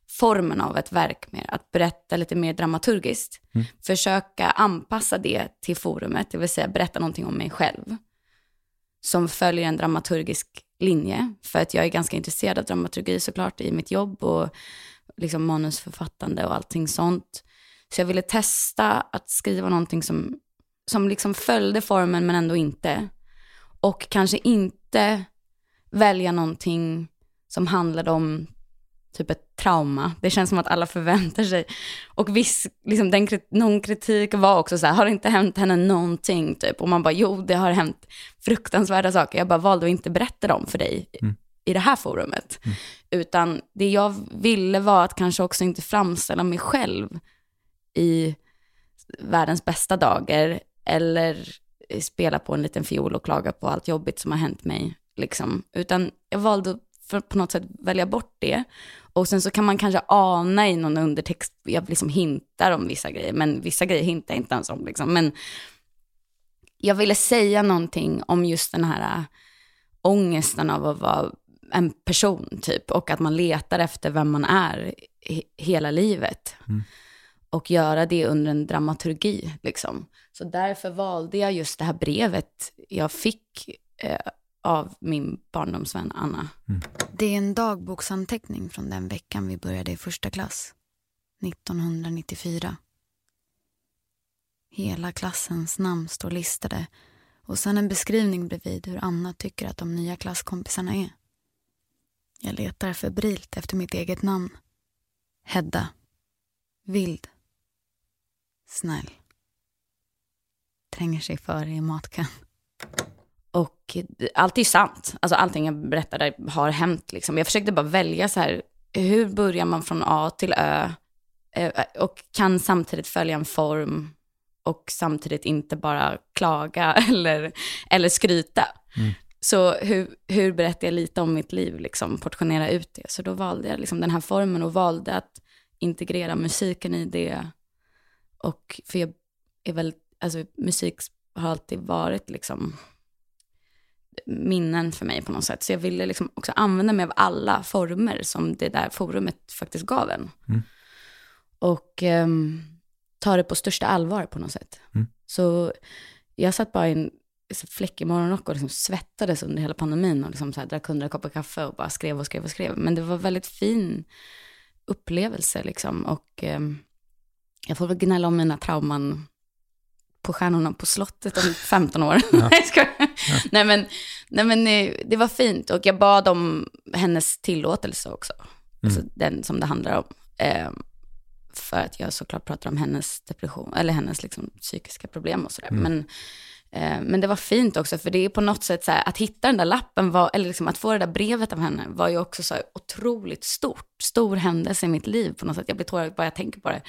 formen av ett verk mer, att berätta lite mer dramaturgiskt. Mm. Försöka anpassa det till forumet, det vill säga berätta någonting om mig själv. Som följer en dramaturgisk linje. För att jag är ganska intresserad av dramaturgi såklart i mitt jobb och liksom manusförfattande och allting sånt. Så jag ville testa att skriva någonting som, som liksom följde formen men ändå inte. Och kanske inte välja någonting som handlade om typ ett trauma. Det känns som att alla förväntar sig. Och viss, liksom den, någon kritik var också så här, har det inte hänt henne någonting typ? Och man bara, jo det har hänt fruktansvärda saker. Jag bara valde att inte berätta dem för dig mm. i det här forumet. Mm. Utan det jag ville var att kanske också inte framställa mig själv i världens bästa dagar. Eller spela på en liten fiol och klaga på allt jobbigt som har hänt mig. Liksom. Utan jag valde att för på något sätt välja bort det. Och sen så kan man kanske ana i någon undertext, jag liksom hintar om vissa grejer, men vissa grejer hintar jag inte ens om. Liksom. Men jag ville säga någonting om just den här äh, ångesten av att vara en person typ och att man letar efter vem man är hela livet. Mm. Och göra det under en dramaturgi liksom. Så därför valde jag just det här brevet jag fick eh, av min barndomsvän Anna. Mm. Det är en dagboksanteckning från den veckan vi började i första klass. 1994. Hela klassens namn står listade och sen en beskrivning bredvid hur Anna tycker att de nya klasskompisarna är. Jag letar febrilt efter mitt eget namn. Hedda. Vild. Snäll. Tränger sig före i matkön. Och allt är ju sant. Alltså allting jag berättade har hänt. Liksom. Jag försökte bara välja så här, hur börjar man från A till Ö? Och kan samtidigt följa en form och samtidigt inte bara klaga [laughs] eller, eller skryta. Mm. Så hur, hur berättar jag lite om mitt liv, liksom, portionera ut det. Så då valde jag liksom den här formen och valde att integrera musiken i det. Och för jag är väl, alltså musik har alltid varit liksom minnen för mig på något sätt. Så jag ville liksom också använda mig av alla former som det där forumet faktiskt gav en. Mm. Och um, ta det på största allvar på något sätt. Mm. Så jag satt bara i en fläckig morgonrock och liksom svettades under hela pandemin och liksom så här, drack hundra koppar kaffe och bara skrev och skrev och skrev. Men det var väldigt fin upplevelse liksom. Och eh, jag får väl gnälla om mina trauman på Stjärnorna på slottet om [laughs] 15 år. Ja. nej, ja. nej, men, nej, men eh, det var fint och jag bad om hennes tillåtelse också. Mm. Alltså den som det handlar om. Eh, för att jag såklart pratar om hennes depression, eller hennes liksom, psykiska problem och sådär. Mm. Men, eh, men det var fint också, för det är på något sätt så här, att hitta den där lappen, var, eller liksom att få det där brevet av henne, var ju också så här otroligt stort. Stor händelse i mitt liv på något sätt. Jag blir tårögd bara jag tänker på det.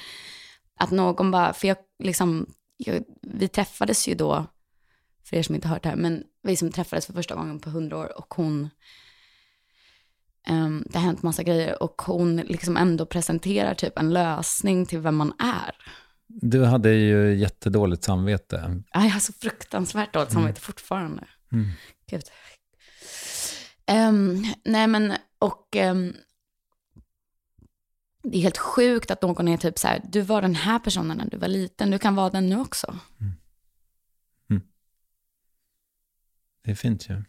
Att någon bara, för jag liksom, jag, vi träffades ju då, för er som inte har hört det här, men vi som träffades för första gången på hundra år och hon, um, det har hänt massa grejer och hon liksom ändå presenterar typ en lösning till vem man är. Du hade ju jättedåligt samvete. Ja, jag har så fruktansvärt dåligt samvete mm. fortfarande. Mm. Gud. Um, nej men, och um, det är helt sjukt att någon är typ så här, du var den här personen när du var liten, du kan vara den nu också. Mm. Mm. Det är fint ju.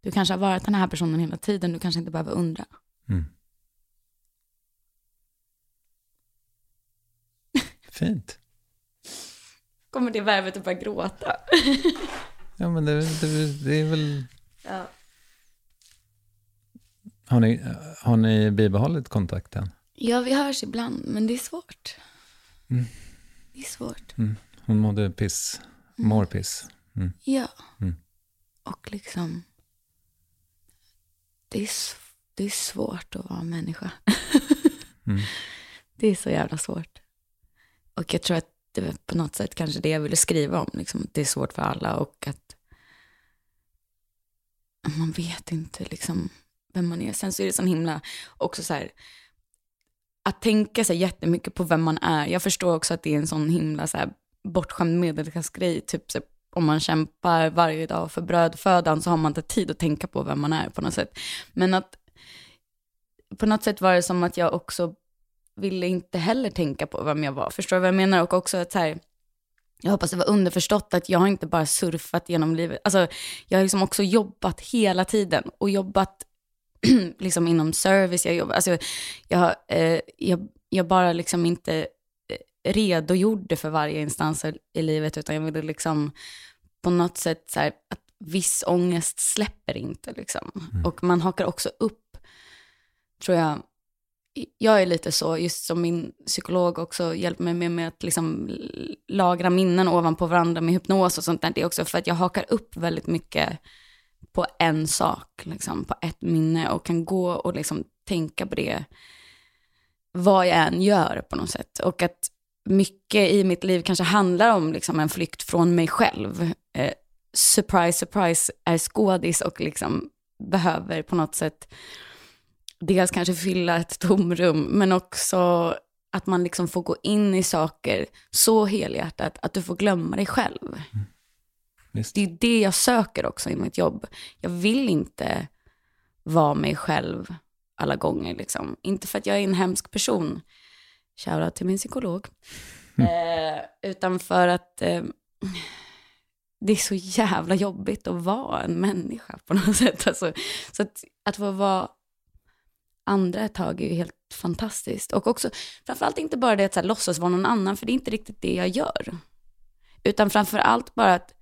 Du kanske har varit den här personen hela tiden, du kanske inte behöver undra. Mm. Fint. Kommer det värvet att börja gråta? ja, men det, det, det är väl... Ja. Har ni, har ni bibehållit kontakten? Ja, vi hörs ibland, men det är svårt. Mm. Det är svårt. Mm. Hon mådde piss, mm. mår piss. Mm. Ja. Mm. Och liksom, det är, det är svårt att vara människa. [laughs] mm. Det är så jävla svårt. Och jag tror att det var på något sätt kanske det jag ville skriva om. Liksom. Det är svårt för alla och att man vet inte liksom vem man är. Sen så är det så himla, också så här, att tänka sig jättemycket på vem man är. Jag förstår också att det är en sån himla så här, bortskämd medelklassgrej. Typ så, om man kämpar varje dag för brödfödan så har man inte tid att tänka på vem man är på något sätt. Men att på något sätt var det som att jag också ville inte heller tänka på vem jag var. Förstår du vad jag menar? Och också att så här, jag hoppas det var underförstått att jag har inte bara surfat genom livet. Alltså, jag har liksom också jobbat hela tiden och jobbat [clears throat] liksom inom service. Jag, jobbar, alltså, jag, eh, jag, jag bara liksom inte eh, redogjorde för varje instans i livet, utan jag ville liksom på något sätt så här, att viss ångest släpper inte. Liksom. Mm. Och man hakar också upp, tror jag, jag är lite så, just som min psykolog också hjälper mig med, med att liksom lagra minnen ovanpå varandra med hypnos och sånt där. Det är också för att jag hakar upp väldigt mycket på en sak, liksom, på ett minne och kan gå och liksom tänka på det vad jag än gör på något sätt. Och att mycket i mitt liv kanske handlar om liksom, en flykt från mig själv. Eh, surprise, surprise, är skådis och liksom behöver på något sätt dels kanske fylla ett tomrum, men också att man liksom får gå in i saker så helhjärtat att du får glömma dig själv. Mm. Det är det jag söker också i mitt jobb. Jag vill inte vara mig själv alla gånger. Liksom. Inte för att jag är en hemsk person, shoutout till min psykolog, [laughs] mm. eh, utan för att eh, det är så jävla jobbigt att vara en människa på något [laughs] sätt. Alltså, så att, att få vara andra ett tag är ju helt fantastiskt. Och också, framförallt inte bara det att så här, låtsas vara någon annan, för det är inte riktigt det jag gör. Utan framförallt bara att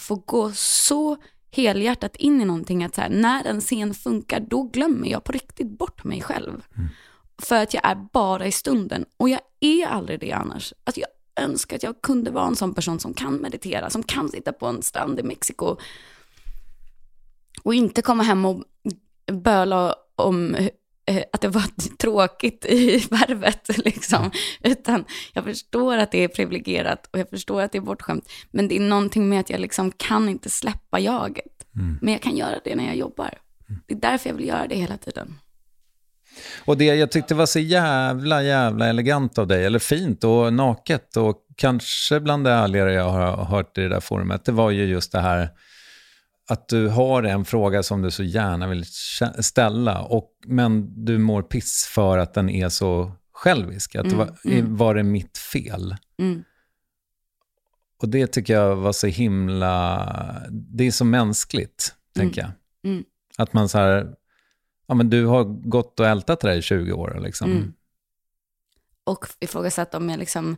få gå så helhjärtat in i någonting att så här, när en scen funkar, då glömmer jag på riktigt bort mig själv. Mm. För att jag är bara i stunden. Och jag är aldrig det annars. Alltså jag önskar att jag kunde vara en sån person som kan meditera, som kan sitta på en strand i Mexiko och inte komma hem och böla om att det var [laughs] tråkigt i värvet, [laughs] liksom. Utan jag förstår att det är privilegierat och jag förstår att det är bortskämt. Men det är någonting med att jag liksom kan inte släppa jaget. Mm. Men jag kan göra det när jag jobbar. Det är därför jag vill göra det hela tiden. Och det jag tyckte var så jävla, jävla elegant av dig, eller fint och naket och kanske bland det ärligare jag har hört i det där forumet, det var ju just det här att du har en fråga som du så gärna vill ställa, och, men du mår piss för att den är så självisk. Att mm, var, mm. var det mitt fel? Mm. och det tycker jag var så himla, det är så mänskligt, Mm. tänker jag. Mm. Att man så här, ja men du har gått och ältat det där i 20 år liksom. Mm. Och ifrågasatt om jag liksom,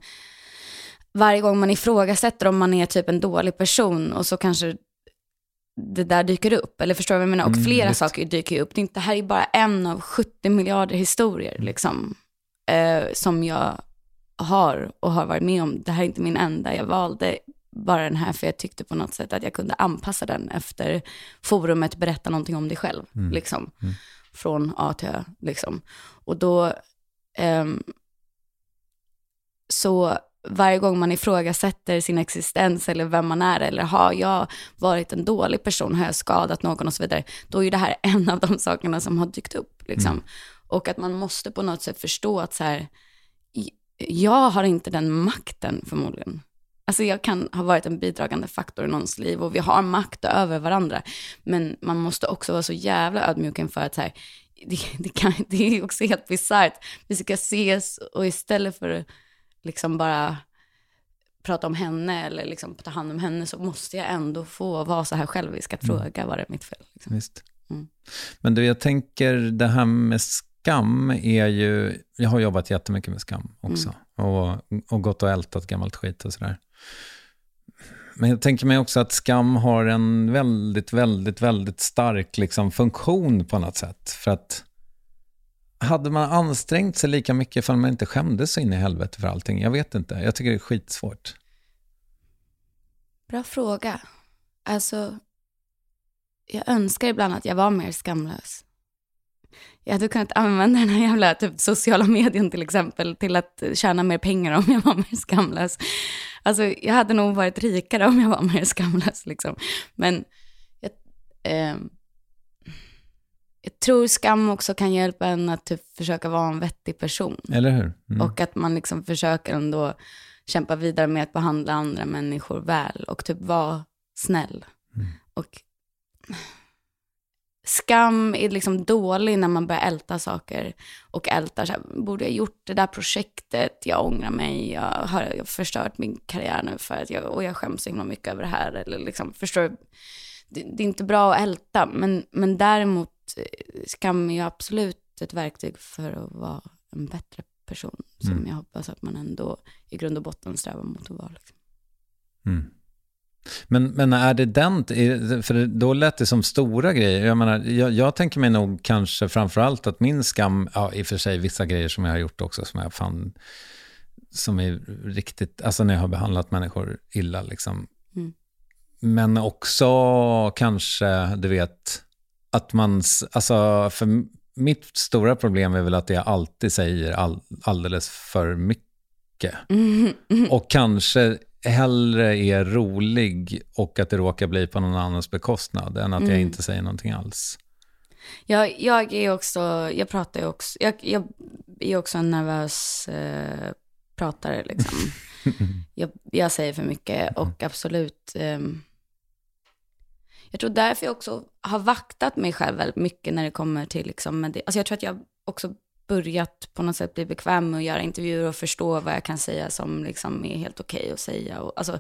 varje gång man ifrågasätter om man är typ en dålig person och så kanske det där dyker upp. Eller förstår du vad jag menar? Och Mm, flera visst. saker dyker upp. Det, är inte, det här är bara en av 70 miljarder historier liksom, eh, som jag har och har varit med om. Det här är inte min enda. Jag valde bara den här för jag tyckte på något sätt att jag kunde anpassa den efter forumet, berätta någonting om dig själv. Mm. Liksom. Mm. Från A till Ö. Liksom. Och då, ehm, så varje gång man ifrågasätter sin existens eller vem man är eller har jag varit en dålig person, har jag skadat någon och så vidare, då är ju det här [laughs] en av de sakerna som har dykt upp. Liksom. Mm. Och att man måste på något sätt förstå att så här, jag har inte den makten förmodligen. Alltså jag kan ha varit en bidragande faktor i någons liv och vi har makt över varandra. Men man måste också vara så jävla ödmjuk inför att så här, [laughs] det, det, kan, det är också helt bisarrt. Vi ska ses och istället för att liksom bara prata om henne eller liksom ta hand om henne så måste jag ändå få vara så här självisk att fråga vad är mitt fel. Liksom. Visst. Mm. Men du, jag tänker det här med skam är ju, jag har jobbat jättemycket med skam också. Och, och gått och ältat gammalt skit och sådär. Men jag tänker mig också att skam har en väldigt, väldigt, väldigt stark liksom, funktion på något sätt. För att hade man ansträngt sig lika mycket för man inte skämdes så in i helvete för allting? Jag vet inte. Jag tycker det är skitsvårt. Bra fråga. Alltså, jag önskar ibland att jag var mer skamlös. Jag hade kunnat använda den här jävla typ, sociala medien till exempel till att tjäna mer pengar om jag var mer skamlös. Alltså, jag hade nog varit rikare om jag var mer skamlös. Liksom. Men jag, eh, jag tror skam också kan hjälpa en att typ, försöka vara en vettig person. Eller hur? Mm. Och att man liksom försöker ändå kämpa vidare med att behandla andra människor väl och typ vara snäll. Mm. Och skam är liksom dålig när man börjar älta saker och ältar så här, borde jag gjort det där projektet, jag ångrar mig, jag har, jag har förstört min karriär nu för att jag, och jag skäms så himla mycket över det här. Eller liksom, förstår? Det, det är inte bra att älta, men, men däremot skam är ju absolut ett verktyg för att vara en bättre person som Mm. jag hoppas att man ändå i grund och botten strävar mot att vara. Liksom. Mm. Men, men är det den, för då lät det som stora grejer. Jag, menar, jag, jag tänker mig nog kanske framförallt att min skam, ja i och för sig vissa grejer som jag har gjort också som jag fann, som är riktigt, alltså när jag har behandlat människor illa liksom. Mm. Men också kanske, du vet, att man, alltså för mitt stora problem är väl att jag alltid säger all, alldeles för mycket. Mm. Och kanske hellre är rolig och att det råkar bli på någon annans bekostnad än att jag Mm. inte säger någonting alls. Jag, jag är också, jag pratar ju också, jag, jag är också en nervös eh, pratare liksom. [laughs] jag, jag säger för mycket och absolut, ehm, jag tror därför jag också har vaktat mig själv väldigt mycket när det kommer till liksom, med det. Alltså jag tror att jag också börjat på något sätt bli bekväm med att göra intervjuer och förstå vad jag kan säga som liksom är helt okej att säga. Och, alltså,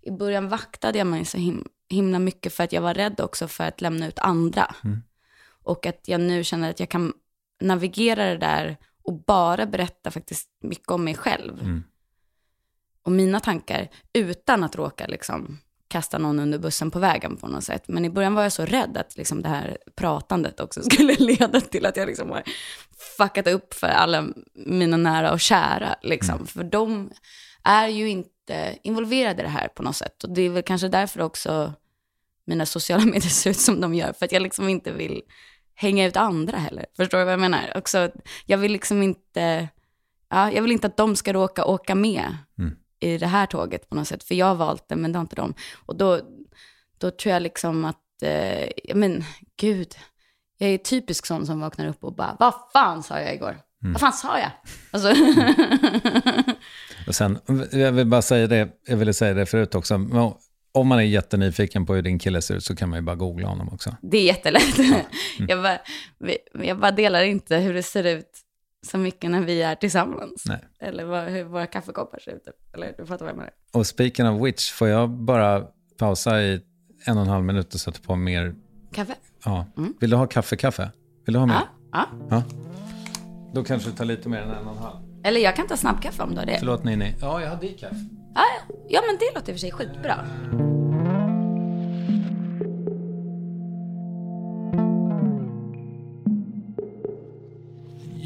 I början vaktade jag mig så him, himla mycket för att jag var rädd också för att lämna ut andra. Mm. Och att jag nu känner att jag kan navigera det där och bara berätta faktiskt mycket om mig själv. Mm. Och mina tankar utan att råka liksom kasta någon under bussen på vägen på något sätt. Men i början var jag så rädd att liksom det här pratandet också [laughs] skulle leda till att jag liksom har fuckat upp för alla mina nära och kära. Liksom. För de är ju inte involverade i det här på något sätt. Och det är väl kanske därför också mina sociala [laughs] medier ser ut som de gör. För att jag liksom inte vill hänga ut andra heller. Förstår du vad jag menar? Också, jag vill liksom inte, ja, jag vill inte att de ska råka åka med Mm. I det här tåget på något sätt. För jag har valt det, men det har inte de. Och då, då tror jag liksom att, eh, men gud, jag är typisk sån som vaknar upp och bara, vad fan sa jag igår? Vad fan sa jag? Alltså, Och sen, jag vill bara säga det, jag ville säga det förut också, om man är jättenyfiken på hur din kille ser ut så kan man ju bara googla honom också. det är jättelätt. [laughs] jag, bara, jag bara delar inte hur det ser ut så mycket när vi är tillsammans. Nej. Eller vad, hur våra kaffekoppar ser ut. typ. Eller du fattar vad jag menar. Och speaking of which, får jag bara pausa i en och en halv minut och sätta på mer? Kaffe? Ja. Vill du ha kaffe, kaffe? Vill du ha mer? Ja. ja. Då kanske det tar lite mer än en och en halv. Eller jag kan ta snabbkaffe om du har det. Förlåt Nini. Ja, jag har decaf. Ja. ja, men det låter i och för sig skitbra.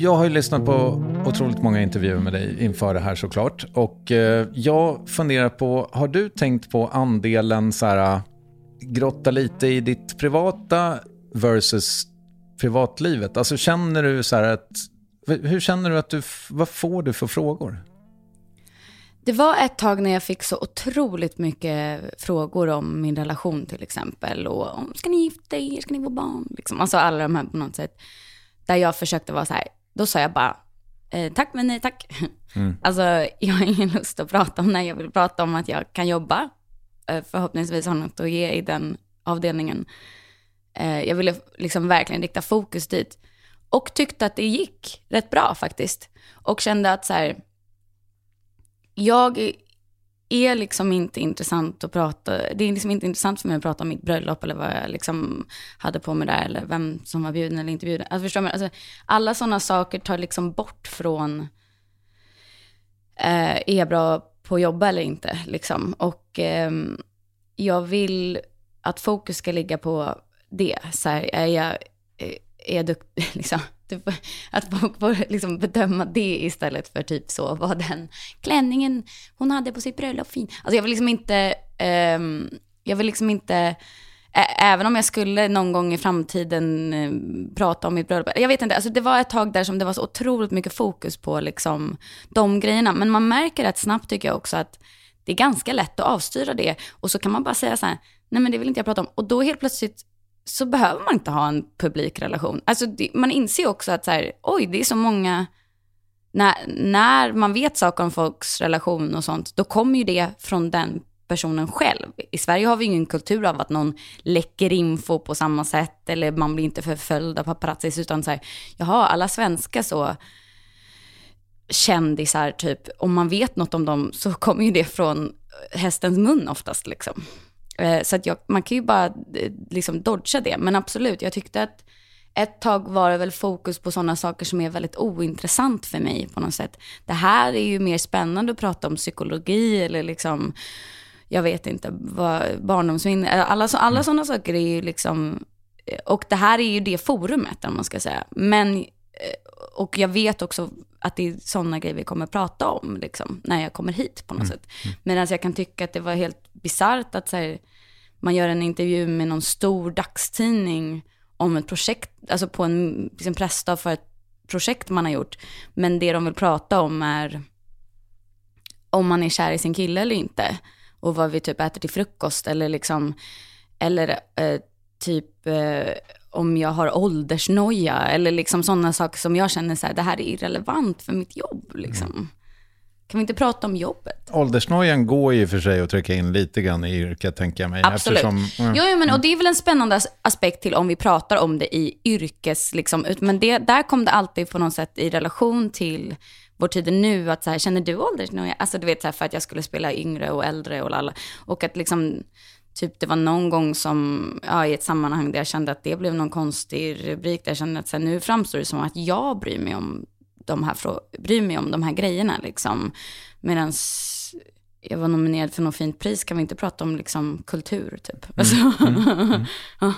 Jag har ju lyssnat på otroligt många intervjuer med dig inför det här såklart. Och eh, jag funderar på, har du tänkt på andelen så här, eh, grotta lite i ditt privata versus privatlivet? Alltså känner du så här att, hur känner du att du, vad får du för frågor? Det var ett tag när jag fick så otroligt mycket frågor om min relation till exempel. Och om, ska ni gifta er? Ska ni få barn? Liksom. Alltså alla de här på något sätt. Där jag försökte vara så här, då sa jag bara, eh, tack men nej tack. [laughs] Alltså jag har ingen lust att prata om det. Jag vill prata om att jag kan jobba. Eh, förhoppningsvis har något att ge i den avdelningen. Eh, jag ville liksom verkligen rikta fokus dit. Och tyckte att det gick rätt bra faktiskt. Och kände att så här, jag är liksom inte intressant att prata, det är liksom inte intressant för mig att prata om mitt bröllop eller vad jag liksom hade på mig där eller vem som var bjuden eller inte bjuden. Alltså, förstår man? Alltså, alla sådana saker tar liksom bort från, eh, är jag bra på att jobba eller inte liksom. Och eh, jag vill att fokus ska ligga på det. Så här, är jag, eh, är jag duktig, [laughs] liksom. Typ, att folk får liksom bedöma det istället för typ så, vad den klänningen hon hade på sitt bröllop fin. Alltså jag vill liksom inte, um, jag vill liksom inte, ä- även om jag skulle någon gång i framtiden ehm, prata om mitt bröllop, jag vet inte, alltså det var ett tag där som det var så otroligt mycket fokus på liksom de grejerna. Men man märker rätt snabbt tycker jag också att det är ganska lätt att avstyra det och så kan man bara säga så här, nej men det vill inte jag prata om. Och då helt plötsligt så behöver man inte ha en publikrelation. Alltså det, man inser också att så här, oj, det är så många, när, när man vet saker om folks relation och sånt, då kommer ju det från den personen själv. I Sverige har vi ingen kultur av att någon läcker info på samma sätt, eller man blir inte förföljd av paparazzis, utan så här, jaha, alla svenska så kändisar, typ, om man vet något om dem så kommer ju det från hästens mun oftast liksom. Eh, Så att jag, man kan ju bara eh, liksom dodga det. Men absolut, jag tyckte att ett tag var det väl fokus på sådana saker som är väldigt ointressant för mig på något sätt. Det här är ju mer spännande att prata om psykologi eller liksom, jag vet inte, vad, barndomsminne. Alla, alla sådana saker är ju liksom, och det här är ju det forumet om man ska säga. Men, eh, och jag vet också att det är sådana grejer vi kommer prata om liksom, när jag kommer hit på något sätt. Medan jag kan tycka att det var helt bisarrt att så här, man gör en intervju med någon stor dagstidning om ett projekt, alltså på en liksom pressdag för ett projekt man har gjort. Men det de vill prata om är om man är kär i sin kille eller inte. Och vad vi typ äter till frukost eller liksom, eller eh, typ eh, om jag har åldersnoja eller liksom sådana saker som jag känner så här, det här är irrelevant för mitt jobb liksom. Kan vi inte prata om jobbet? Åldersnojan går ju för sig att trycka in lite grann i yrket, tänker jag mig. Absolut. Eftersom, mm. Jo, jo, men, och det är väl en spännande as- aspekt till om vi pratar om det i yrkes, liksom, men det, där kom det alltid på något sätt i relation till vår tid nu, att så här, känner du åldersnoja? Alltså du vet, så här, för att jag skulle spela yngre och äldre och lalla. Och att liksom, typ det var någon gång som, ja, i ett sammanhang där jag kände att det blev någon konstig rubrik, där jag kände att så här, nu framstår det som att jag bryr mig om de här, bryr mig om de här grejerna liksom. Medan jag var nominerad för något fint pris, kan vi inte prata om liksom kultur typ? Alltså, [laughs] ja.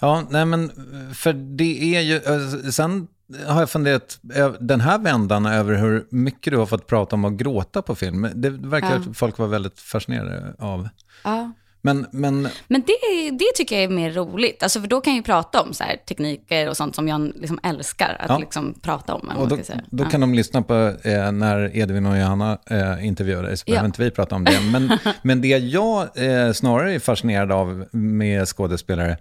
Ja, nej men för det är ju, eh, sen har jag funderat den här vändan över hur mycket du har fått prata om att gråta på film. Det verkar Ja. folk vara väldigt fascinerade av. ja. Men, men Men det, det tycker jag är mer roligt, alltså för då kan jag ju prata om så här, tekniker och sånt som jag liksom älskar att Ja. liksom prata om. och då, då Ja. kan de lyssna på eh, när Edvin och Johanna eh, intervjuar dig, så Ja. behöver inte vi prata om det. Men, [laughs] men det jag eh, snarare är fascinerad av med skådespelare,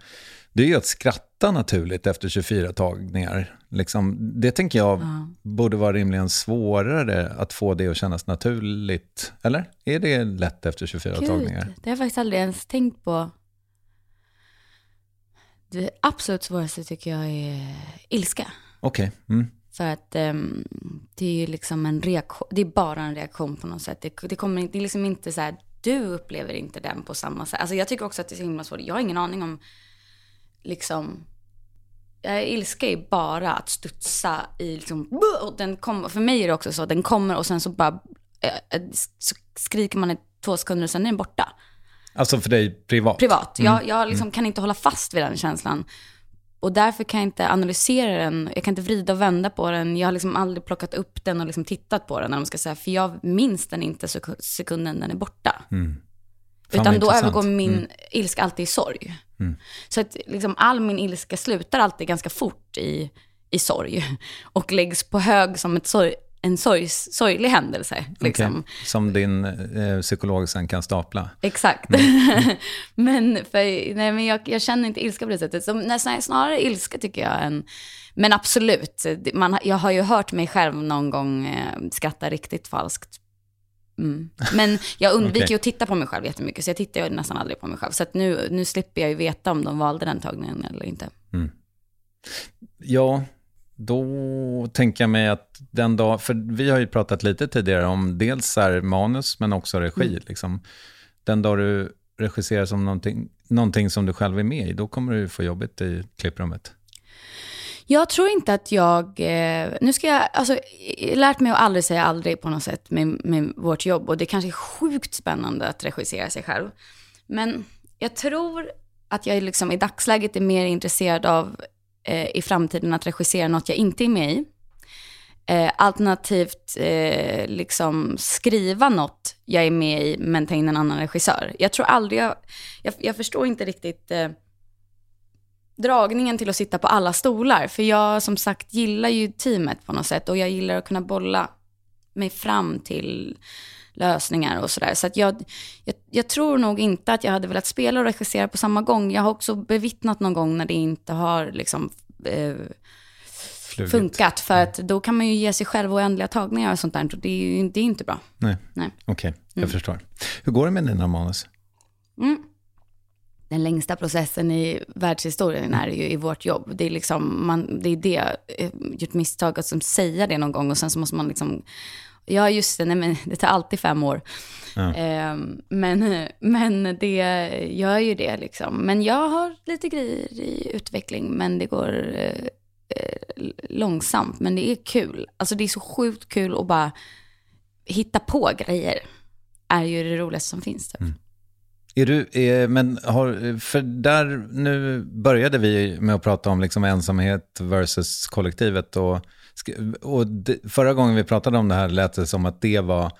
det är ju att skratta naturligt efter 24 tagningar. Liksom, det tänker jag borde vara rimligen svårare att få det att kännas naturligt. Eller? Är det lätt efter 24 tagningar? Gud, det har jag faktiskt aldrig ens tänkt på. Det absolut svåraste tycker jag är ilska. Okej. Mm. För att um, det är ju liksom en reaktion, det är bara en reaktion på något sätt. Det, det, kommer, det är liksom inte så här, du upplever inte den på samma sätt. Alltså jag tycker också att det är så himla svårt. Jag har ingen aning om, liksom, jag ilska är bara att studsa i liksom, och den kommer, för mig är det också så, den kommer och sen så bara, äh, så skriker man i två sekunder och sen är den borta. Alltså för dig privat? Privat. Mm. Jag, jag liksom mm. kan inte hålla fast vid den känslan. Och därför kan jag inte analysera den, jag kan inte vrida och vända på den. Jag har liksom aldrig plockat upp den och liksom tittat på den, när de ska säga, för jag minns den inte sekunden den är borta. Mm. Utan då övergår min mm. ilska alltid i sorg. Mm. Så att liksom all min ilska slutar alltid ganska fort i, i sorg. [laughs] Och läggs på hög som ett sorg, en sorg, sorglig händelse. Liksom. Okay. Som din eh, psykolog sen kan stapla. Exakt. Mm. [laughs] men för, nej, men jag, jag, känner inte ilska på det sättet. Så, nej, snarare ilska tycker jag. Än, men absolut, man, jag har ju hört mig själv någon gång eh, skratta riktigt falskt. Mm. Men jag undviker okay. att titta på mig själv jättemycket, så jag tittar ju nästan aldrig på mig själv. Så nu, nu slipper jag ju veta om de valde den tagningen eller inte. Mm. Ja, då tänker jag mig att den dag, för vi har ju pratat lite tidigare om dels här manus men också regi. Mm. Liksom. Den dag du regisserar som någonting, någonting som du själv är med i, då kommer du få jobbet i klipprummet. Jag tror inte att jag, eh, nu ska jag, alltså jag lärt mig att aldrig säga aldrig på något sätt med, med vårt jobb och det kanske är sjukt spännande att regissera sig själv. Men jag tror att jag liksom i dagsläget är mer intresserad av eh, i framtiden att regissera något jag inte är med i. Eh, alternativt eh, liksom skriva något jag är med i men ta in en annan regissör. Jag tror aldrig jag, jag, jag förstår inte riktigt eh, dragningen till att sitta på alla stolar. För jag som sagt gillar ju teamet på något sätt och jag gillar att kunna bolla mig fram till lösningar och sådär. Så att jag, jag, jag, tror nog inte att jag hade velat spela och regissera på samma gång. Jag har också bevittnat någon gång när det inte har liksom eh, funkat. För att då kan man ju ge sig själv oändliga tagningar och sånt där. Och det är ju det är inte bra. Nej, Nej. okej, okay, jag mm. förstår. Hur går det med dina manus? Mm. Den längsta processen i världshistorien är ju i vårt jobb. Det är liksom, man, det är det, eh, gjort misstag att säga det någon gång och sen så måste man liksom Ja, just det. Nej, men [laughs] det tar alltid fem år. Ja. Eh, men, [laughs] men det gör ju det liksom. Men jag har lite grejer i utveckling, men det går eh, eh, långsamt. Men det är kul. Alltså det är så sjukt kul att bara hitta på grejer. är ju det roligaste som finns. Typ. Mm. Är du, är, men har, för där, nu började vi med att prata om liksom ensamhet versus kollektivet och och det, förra gången vi pratade om det här lät det som att det var,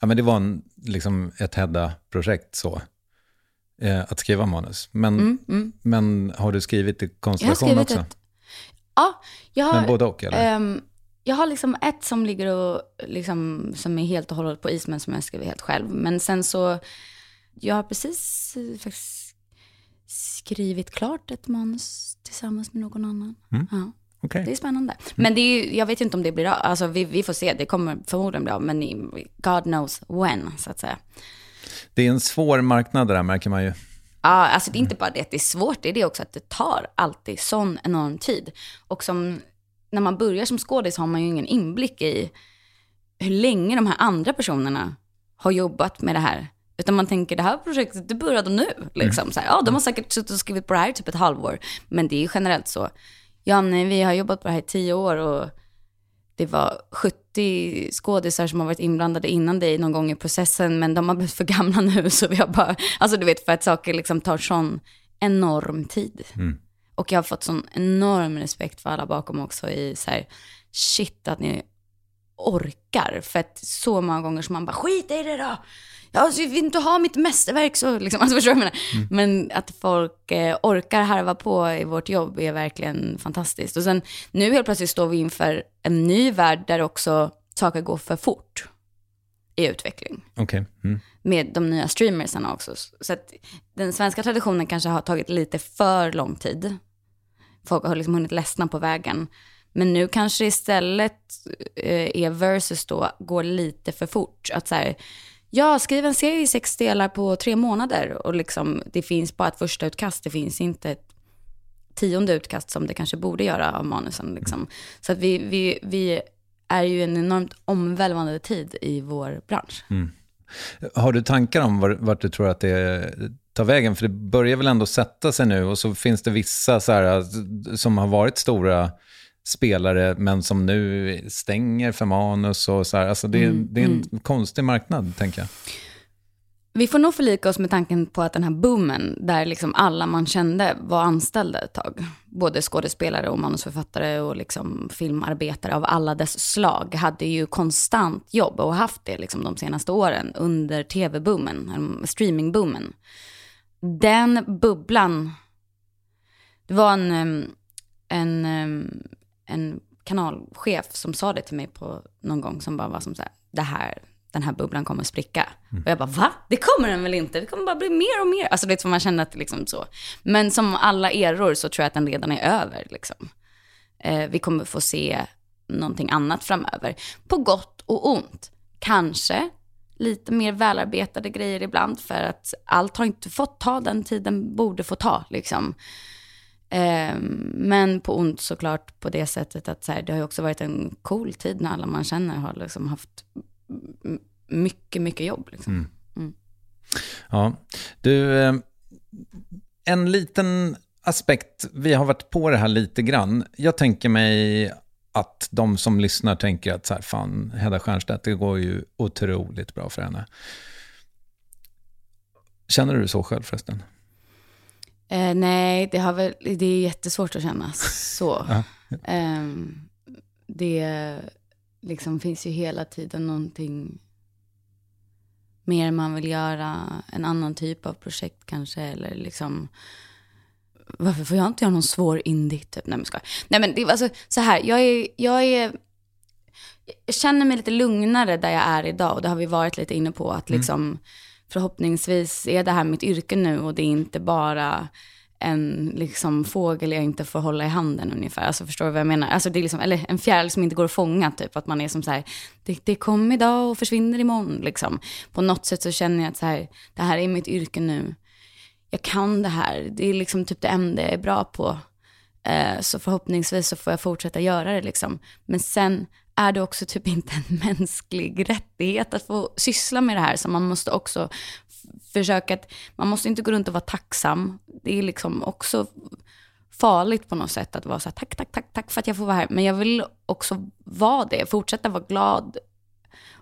ja, men det var en, liksom ett Hedda-projekt så. Eh, att skriva manus. Men, mm, mm. men har du skrivit i konstellation också? Ett, ja, jag har... Men både och eller? Um, jag har liksom ett som ligger och liksom, som är helt och hållet på is, men som jag skriver helt själv. Men sen så, jag har precis eh, faktiskt skrivit klart ett manus tillsammans med någon annan. Mm. Ja. Okay. Det är spännande. Mm. Men det är, jag vet inte om det blir av. Alltså vi, vi får se, det kommer förmodligen bli av. Men God knows when, så att säga. Det är en svår marknad det där märker man ju. Ja, alltså det är inte bara det att det är svårt, det är det också att det tar alltid sån enorm tid. Och som, när man börjar som skådis har man ju ingen inblick i hur länge de här andra personerna har jobbat med det här. Utan man tänker, det här projektet, det började nu. Liksom. Mm. Så här, ja, de har säkert suttit och skrivit på det här typ ett halvår. Men det är generellt så. Ja, nej, vi har jobbat på det här i tio år och det var 70 skådisar som har varit inblandade innan dig någon gång i processen, men de har blivit för gamla nu, [laughs] så vi har bara, alltså du vet, för att saker liksom tar sån enorm tid. Mm. Och jag har fått sån enorm respekt för alla bakom också i så här, shit att ni orkar. För att så många gånger som man bara, skit i det då! alltså, jag vill inte ha mitt mästerverk så, liksom, [laughs] alltså, förstår du vad jag menar? Mm. Men att folk eh, orkar harva på i vårt jobb är verkligen fantastiskt. Och sen nu helt plötsligt står vi inför en ny värld där också saker går för fort i utveckling. Okay. Mm. Med de nya streamersarna också. Så att den svenska traditionen kanske har tagit lite för lång tid. Folk har liksom hunnit ledsna på vägen. Men nu kanske istället eh, är versus då går lite för fort. Att så här, Ja, skriv en serie i sex delar på tre månader och liksom, det finns bara ett första utkast. Det finns inte ett tionde utkast som det kanske borde göra av manusen. Liksom. Så att vi, vi, vi är ju en enormt omvälvande tid i vår bransch. Mm. Har du tankar om vart, vart du tror att det tar vägen? För det börjar väl ändå sätta sig nu och så finns det vissa så här, som har varit stora spelare men som nu stänger för manus och så här. Alltså det, mm, det är en mm. konstig marknad, tänker jag. Vi får nog förlika oss med tanken på att den här boomen, där liksom alla man kände var anställda ett tag, både skådespelare och manusförfattare och liksom filmarbetare av alla dess slag, hade ju konstant jobb och haft det liksom de senaste åren under tv-boomen, streamingboomen. Den bubblan, det var en, en, en kanalchef som sa det till mig på någon gång, som bara var som så här, det här den här bubblan kommer spricka. Mm. Och jag bara, va? Det kommer den väl inte? Det kommer bara bli mer och mer. Alltså det är som man känner att det liksom så. Men som alla eror så tror jag att den redan är över. Liksom. Eh, vi kommer få se någonting annat framöver. På gott och ont. Kanske lite mer välarbetade grejer ibland för att allt har inte fått ta den tiden borde få ta. Liksom. Eh, men på ont såklart på det sättet att så här, det har ju också varit en cool tid när alla man känner har liksom haft mycket, mycket jobb. Liksom. Mm. Mm. Ja, du, eh, en liten aspekt, vi har varit på det här lite grann. Jag tänker mig att de som lyssnar tänker att så här, fan, Hedda Stiernstedt, det går ju otroligt bra för henne. Känner du så själv förresten? Eh, nej, det, har väl, det är jättesvårt att känna så. [laughs] eh, det liksom finns ju hela tiden någonting mer man vill göra, en annan typ av projekt kanske, eller liksom varför får jag inte göra någon svår indie? Typ? Nej men, ska. Nej, men det, alltså, så här, jag är, jag är jag känner mig lite lugnare där jag är idag och det har vi varit lite inne på att mm förhoppningsvis är det här mitt yrke nu och det är inte bara en liksom, fågel jag inte får hålla i handen ungefär. Alltså förstår du vad jag menar? Alltså, det är liksom, eller en fjäril som inte går att fånga, typ. Att man är som så här, det, det kom idag och försvinner imorgon. Liksom. På något sätt så känner jag att så här, det här är mitt yrke nu. Jag kan det här. Det är liksom typ det enda jag är bra på. Eh, så förhoppningsvis så får jag fortsätta göra det liksom. Men sen är det också typ inte en [laughs] mänsklig rättighet att få syssla med det här. Så man måste också försöka att, man måste inte gå runt och vara tacksam. Det är liksom också farligt på något sätt att vara så här, tack, tack, tack, tack för att jag får vara här. Men jag vill också vara det, fortsätta vara glad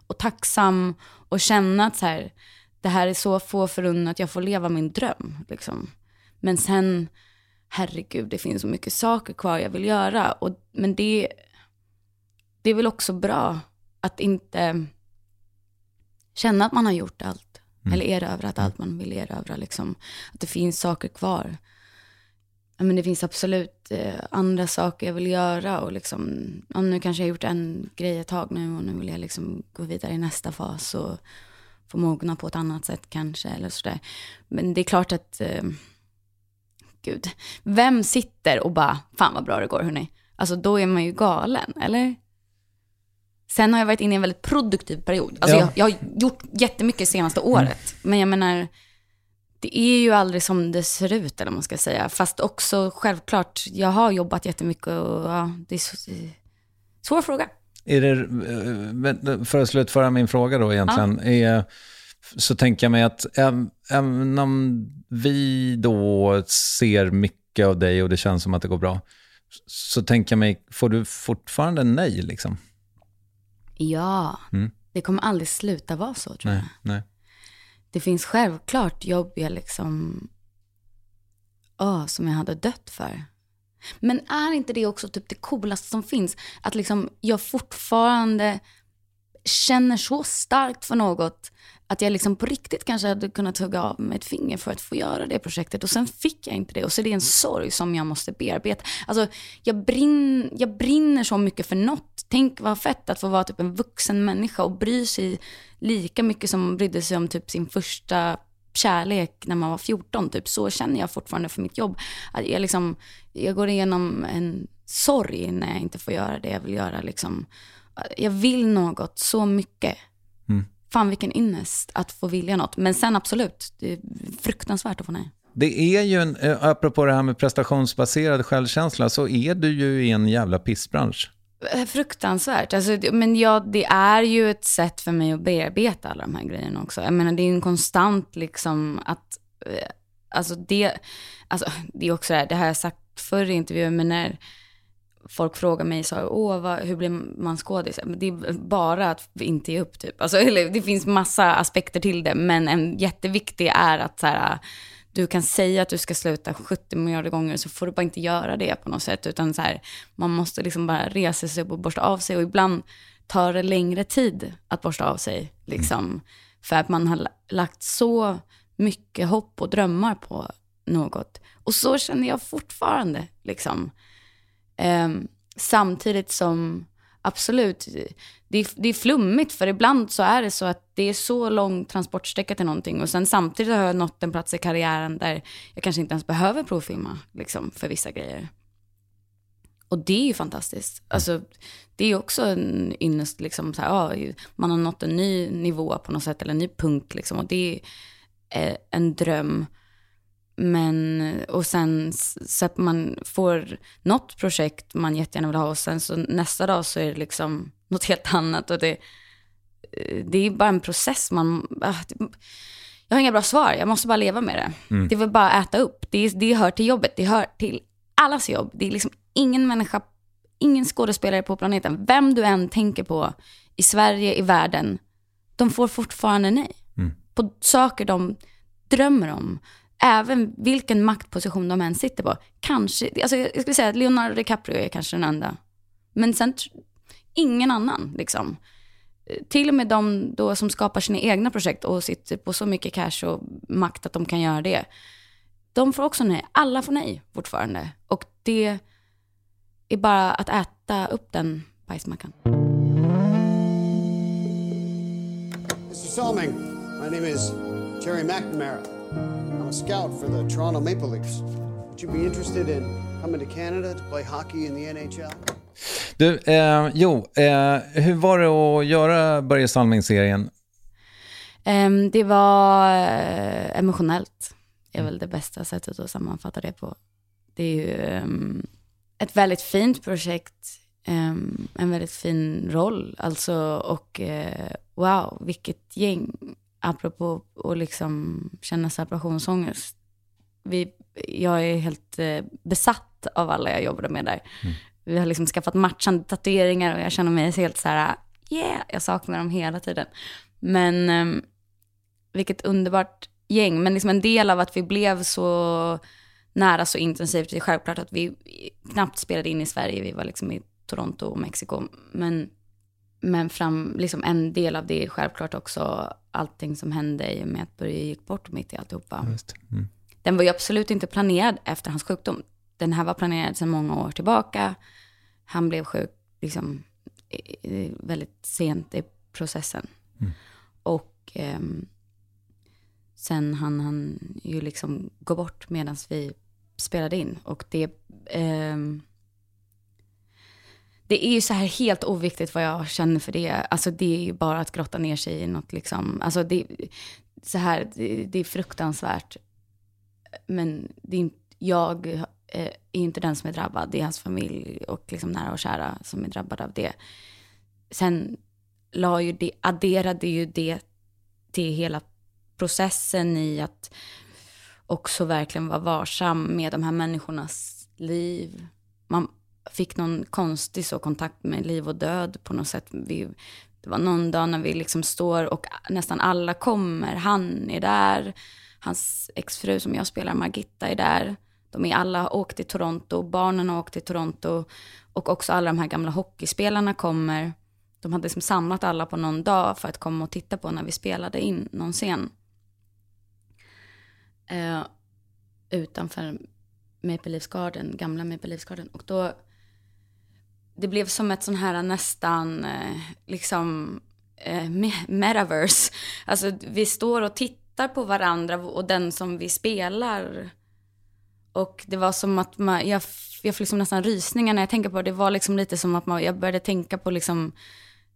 och tacksam och känna att så här, det här är så få förunnat, jag får leva min dröm. Liksom. Men sen, herregud, det finns så mycket saker kvar jag vill göra. Och, men det, det är väl också bra att inte känna att man har gjort allt. Mm. Eller erövrat allt man vill erövra. Liksom. Att det finns saker kvar. Men det finns absolut eh, andra saker jag vill göra. Och liksom, ja, nu kanske jag har gjort en grej ett tag nu och nu vill jag liksom gå vidare i nästa fas. Och få mogna på ett annat sätt kanske. Eller sådär. Men det är klart att, eh, gud, vem sitter och bara, fan vad bra det går hörni. Alltså då är man ju galen, eller? Sen har jag varit inne i en väldigt produktiv period. Alltså ja. jag, jag, har gjort jättemycket senaste året. Mm. Men jag menar, det är ju aldrig som det ser ut, eller man ska säga. Fast också självklart, jag har jobbat jättemycket och ja, det är så, svår fråga. Är det, eh, för att slutföra min fråga då egentligen, ja. är, så tänker jag mig att även om vi då ser mycket av dig och det känns som att det går bra, så tänker jag mig, får du fortfarande nej liksom? Ja, mm. det kommer aldrig sluta vara så tror nej, jag. Nej. Det finns självklart jobb jag liksom, oh, som jag hade dött för. Men är inte det också typ det coolaste som finns? Att liksom jag fortfarande känner så starkt för något att jag liksom på riktigt kanske hade kunnat hugga av mig ett finger för att få göra det projektet och sen fick jag inte det. Och så är det en sorg som jag måste bearbeta. Alltså, jag, brinn, jag brinner så mycket för något. Tänk vad fett att få vara typ en vuxen människa och bry sig lika mycket som man brydde sig om typ sin första kärlek när man var 14. Typ. Så känner jag fortfarande för mitt jobb. Att jag, liksom, jag går igenom en sorg när jag inte får göra det jag vill göra. Liksom. Jag vill något så mycket. Mm fan vilken ynnest att få vilja något. Men sen absolut, det är fruktansvärt att få nej. Det är ju, en, eh, apropå det här med prestationsbaserad självkänsla, så är du ju i en jävla pissbransch. Eh, fruktansvärt. Alltså, men ja, det är ju ett sätt för mig att bearbeta alla de här grejerna också. Jag menar, det är ju en konstant liksom att, eh, alltså det, alltså det är också det här, det har jag sagt förr i intervjuer, men när folk frågar mig så åh, vad, hur blir man skådis? Det är bara att inte ge upp typ. Alltså, eller, det finns massa aspekter till det, men en jätteviktig är att så här, du kan säga att du ska sluta 70 miljarder gånger så får du bara inte göra det på något sätt. Utan så här, man måste liksom bara resa sig upp och borsta av sig. Och ibland tar det längre tid att borsta av sig. Liksom, mm. För att man har lagt så mycket hopp och drömmar på något. Och så känner jag fortfarande. Liksom. Um, samtidigt som absolut, det är, det är flummigt för ibland så är det så att det är så lång transportsträcka till någonting och sen samtidigt har jag nått en plats i karriären där jag kanske inte ens behöver provfilma liksom, för vissa grejer. Och det är ju fantastiskt. Alltså, det är också en ynnest, liksom, så här, ja, man har nått en ny nivå på något sätt, eller en ny punkt. Liksom, och det är en dröm. Men, och sen så att man får något projekt man jättegärna vill ha och sen så nästa dag så är det liksom något helt annat. Och det, det är bara en process. Man, ah, jag har inga bra svar, jag måste bara leva med det. Mm. Det vill bara äta upp. Det, det hör till jobbet, det hör till allas jobb. Det är liksom ingen människa, ingen skådespelare på planeten, vem du än tänker på i Sverige, i världen, de får fortfarande nej. Mm. På saker de drömmer om även vilken maktposition de än sitter på. Kanske, alltså jag skulle säga att Leonardo DiCaprio är kanske den enda. Men sen ingen annan liksom. Eh, till och med de då som skapar sina egna projekt och sitter på så mycket cash och makt att de kan göra det. De får också nej. Alla får nej fortfarande. Och det är bara att äta upp den bajsmackan. Mr Salming, my name is Jerry McNamara. I'm a scout for the Toronto Maple Leafs. Would you be interested in coming to Canada to play hockey in the NHL? Du, eh, jo, eh, hur var det att göra Börje Salming-serien? Um, det var uh, emotionellt. Det är väl det bästa sättet att sammanfatta det på. Det är ju um, ett väldigt fint projekt. Um, en väldigt fin roll. Alltså, och uh, wow, vilket gäng apropå att liksom känna separationsångest. Vi, jag är helt eh, besatt av alla jag jobbade med där. Mm. Vi har liksom skaffat matchande tatueringar och jag känner mig helt så här, yeah, jag saknar dem hela tiden. Men eh, vilket underbart gäng. Men liksom en del av att vi blev så nära så intensivt, det är självklart att vi knappt spelade in i Sverige, vi var liksom i Toronto och Mexiko. Men men fram, liksom en del av det är självklart också allting som hände i och med att Börje gick bort mitt i alltihopa. Mm. Den var ju absolut inte planerad efter hans sjukdom. Den här var planerad sedan många år tillbaka. Han blev sjuk liksom, väldigt sent i processen. Mm. Och eh, sen han han ju liksom gå bort medan vi spelade in. Och det... Eh, det är ju så här helt oviktigt vad jag känner för det. Alltså det är ju bara att grotta ner sig i något liksom. Alltså det, så här, det, det är fruktansvärt. Men det är inte, jag eh, är inte den som är drabbad. Det är hans familj och liksom nära och kära som är drabbade av det. Sen la ju det, adderade ju det till hela processen i att också verkligen vara varsam med de här människornas liv. Man, fick någon konstig så kontakt med liv och död på något sätt. Vi, det var någon dag när vi liksom står och nästan alla kommer. Han är där, hans exfru som jag spelar, Margitta, är där. De är alla åkt till Toronto, barnen har åkt till Toronto och också alla de här gamla hockeyspelarna kommer. De hade liksom samlat alla på någon dag för att komma och titta på när vi spelade in någon scen. Eh, utanför Maple Leafs Garden, gamla Maple Leafs Garden. Och då det blev som ett sån här nästan, eh, liksom, eh, metaverse. Alltså vi står och tittar på varandra och den som vi spelar. Och det var som att man, jag, jag får liksom nästan rysningar när jag tänker på det. Det var liksom lite som att man, jag började tänka på liksom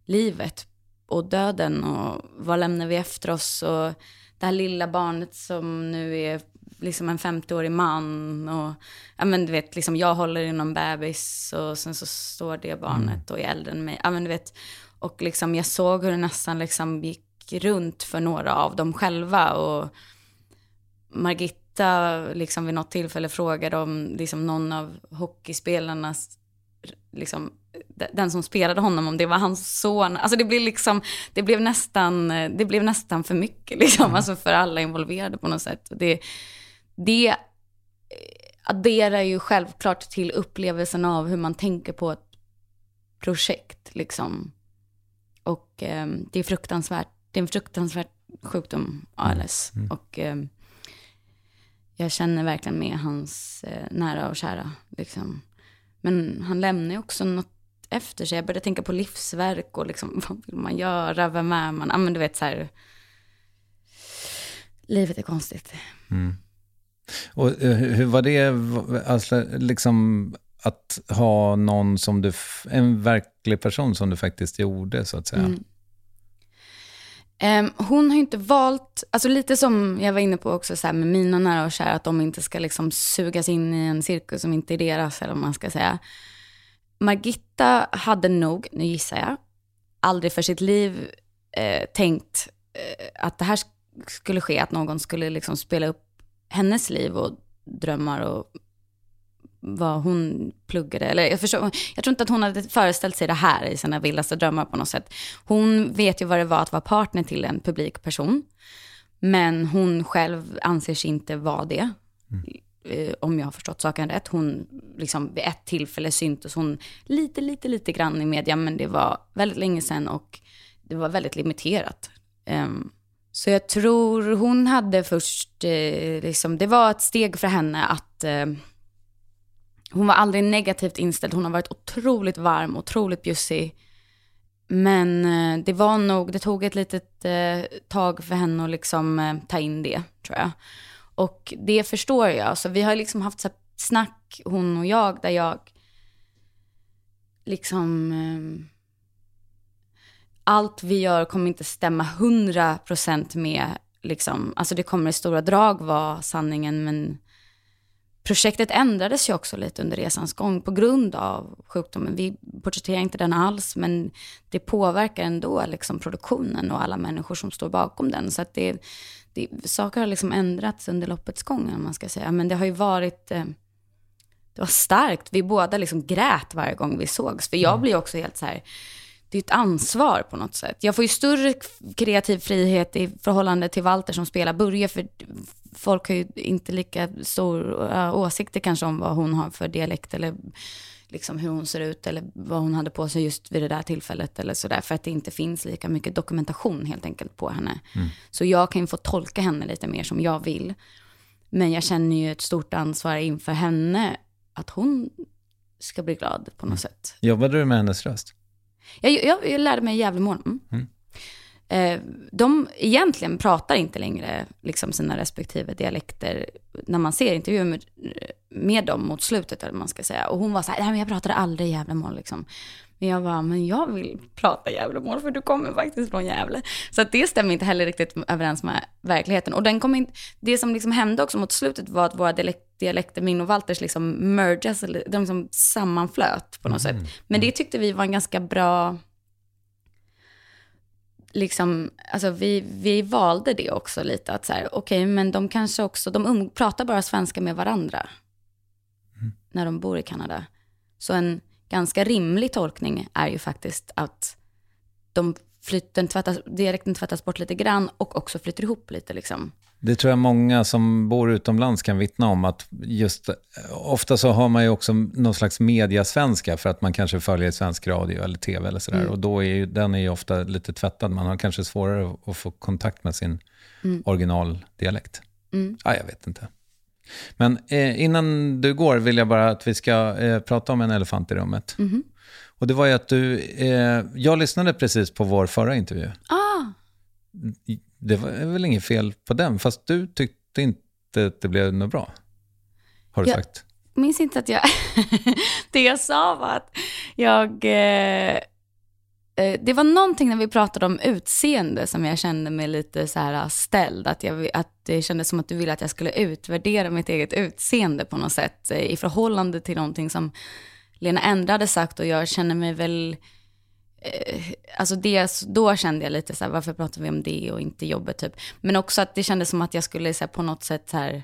livet och döden och vad lämnar vi efter oss och det här lilla barnet som nu är liksom en 50-årig man och ja men du vet, liksom jag håller i någon bebis och sen så står det barnet och är äldre än mig. Ja men du vet, och liksom jag såg hur det nästan liksom gick runt för några av dem själva och Margitta liksom vid något tillfälle frågade om liksom någon av hockeyspelarnas liksom, den som spelade honom, om det var hans son. Alltså det blev liksom, det blev nästan, det blev nästan för mycket liksom, mm. alltså för alla involverade på något sätt. Det, det adderar ju självklart till upplevelsen av hur man tänker på ett projekt liksom. Och eh, det är fruktansvärt, det är en fruktansvärt sjukdom, ALS. Mm. Och eh, jag känner verkligen med hans eh, nära och kära liksom. Men han lämnar ju också något efter sig. Jag började tänka på livsverk och liksom, [laughs] vad vill man göra, vem är man? Ja, men du vet så här, livet är konstigt. Mm. Och eh, hur var det, alltså, liksom att ha någon som du, en verklig person som du faktiskt gjorde så att säga? Mm. Um, hon har ju inte valt, alltså lite som jag var inne på också så här med mina nära och kära, att de inte ska liksom sugas in i en cirkus som inte är deras, eller vad man ska säga. Margitta hade nog, nu gissar jag, aldrig för sitt liv eh, tänkt eh, att det här skulle ske, att någon skulle liksom spela upp hennes liv och drömmar och vad hon pluggade. Eller jag, förstår, jag tror inte att hon hade föreställt sig det här i sina vildaste drömmar på något sätt. Hon vet ju vad det var att vara partner till en publik person. Men hon själv anser sig inte vara det. Mm. Om jag har förstått saken rätt. Hon, liksom vid ett tillfälle syntes hon lite, lite, lite grann i media. Men det var väldigt länge sedan och det var väldigt limiterat. Um, så jag tror hon hade först, eh, liksom, det var ett steg för henne att eh, hon var aldrig negativt inställd. Hon har varit otroligt varm, otroligt bjussig. Men eh, det var nog, det tog ett litet eh, tag för henne att liksom eh, ta in det, tror jag. Och det förstår jag. Så vi har liksom haft så snack, hon och jag, där jag liksom... Ehm, allt vi gör kommer inte stämma hundra procent med, liksom, alltså det kommer i stora drag vara sanningen, men projektet ändrades ju också lite under resans gång på grund av sjukdomen. Vi porträtterar inte den alls, men det påverkar ändå liksom produktionen och alla människor som står bakom den. Så att det, det, saker har liksom ändrats under loppets gång, om man ska säga. Men det har ju varit, eh, det var starkt. Vi båda liksom grät varje gång vi sågs. För jag mm. blir också helt så här, det är ett ansvar på något sätt. Jag får ju större kreativ frihet i förhållande till Walter som spelar Börje, för folk har ju inte lika stor uh, åsikter kanske om vad hon har för dialekt eller liksom hur hon ser ut eller vad hon hade på sig just vid det där tillfället eller sådär. För att det inte finns lika mycket dokumentation helt enkelt på henne. Mm. Så jag kan ju få tolka henne lite mer som jag vill. Men jag känner ju ett stort ansvar inför henne att hon ska bli glad på något mm. sätt. Jobbade du med hennes röst? Jag, jag, jag lärde mig Gävlemål. Mm. Mm. Eh, de egentligen pratar inte längre liksom sina respektive dialekter när man ser intervjuer med, med dem mot slutet, eller man ska säga. Och hon var så här, nej men jag pratade aldrig Gävlemål liksom. Men jag var, men jag vill prata Gävlemål för du kommer faktiskt från Gävle. Så att det stämmer inte heller riktigt överens med verkligheten. Och den kom in, det som liksom hände också mot slutet var att våra dialekter, min och Walters, liksom merges, eller de liksom sammanflöt på något mm. sätt. Men det tyckte vi var en ganska bra liksom, alltså vi, vi valde det också lite, att så här, okej, okay, men de kanske också, de um, pratar bara svenska med varandra mm. när de bor i Kanada. Så en ganska rimlig tolkning är ju faktiskt att de flytten tvättas, dialekten tvättas bort lite grann och också flyter ihop lite liksom. Det tror jag många som bor utomlands kan vittna om. att just Ofta så har man ju också någon slags mediasvenska för att man kanske följer svensk radio eller tv eller sådär. Mm. Och då är ju, den är ju ofta lite tvättad. Man har kanske svårare att få kontakt med sin mm. originaldialekt. Mm. Ja, jag vet inte. Men eh, innan du går vill jag bara att vi ska eh, prata om en elefant i rummet. Mm. Och det var ju att du, eh, jag lyssnade precis på vår förra intervju. Ah. Det var väl inget fel på den, fast du tyckte inte att det blev något bra. Har du jag sagt. Jag minns inte att jag... [laughs] det jag sa var att jag... Eh, det var någonting när vi pratade om utseende som jag kände mig lite så här ah, ställd. Att, jag, att det kändes som att du ville att jag skulle utvärdera mitt eget utseende på något sätt eh, i förhållande till någonting som Lena Endre hade sagt och jag känner mig väl eh, Alltså det, då kände jag lite så här, varför pratar vi om det och inte jobbet typ. Men också att det kändes som att jag skulle så här, på något sätt så här,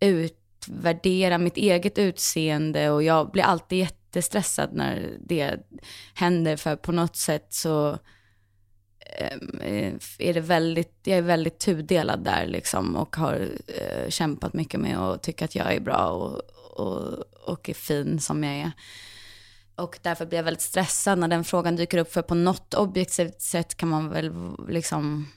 utvärdera mitt eget utseende och jag blir alltid jätte jättestressad när det händer för på något sätt så ehm, eh, är det väldigt, jag är väldigt tudelad där liksom och har eh, kämpat mycket med att tycka att jag är bra och, och, och är fin som jag är. Och därför blir jag väldigt stressad när den frågan dyker upp, för på något objektivt sätt kan man väl liksom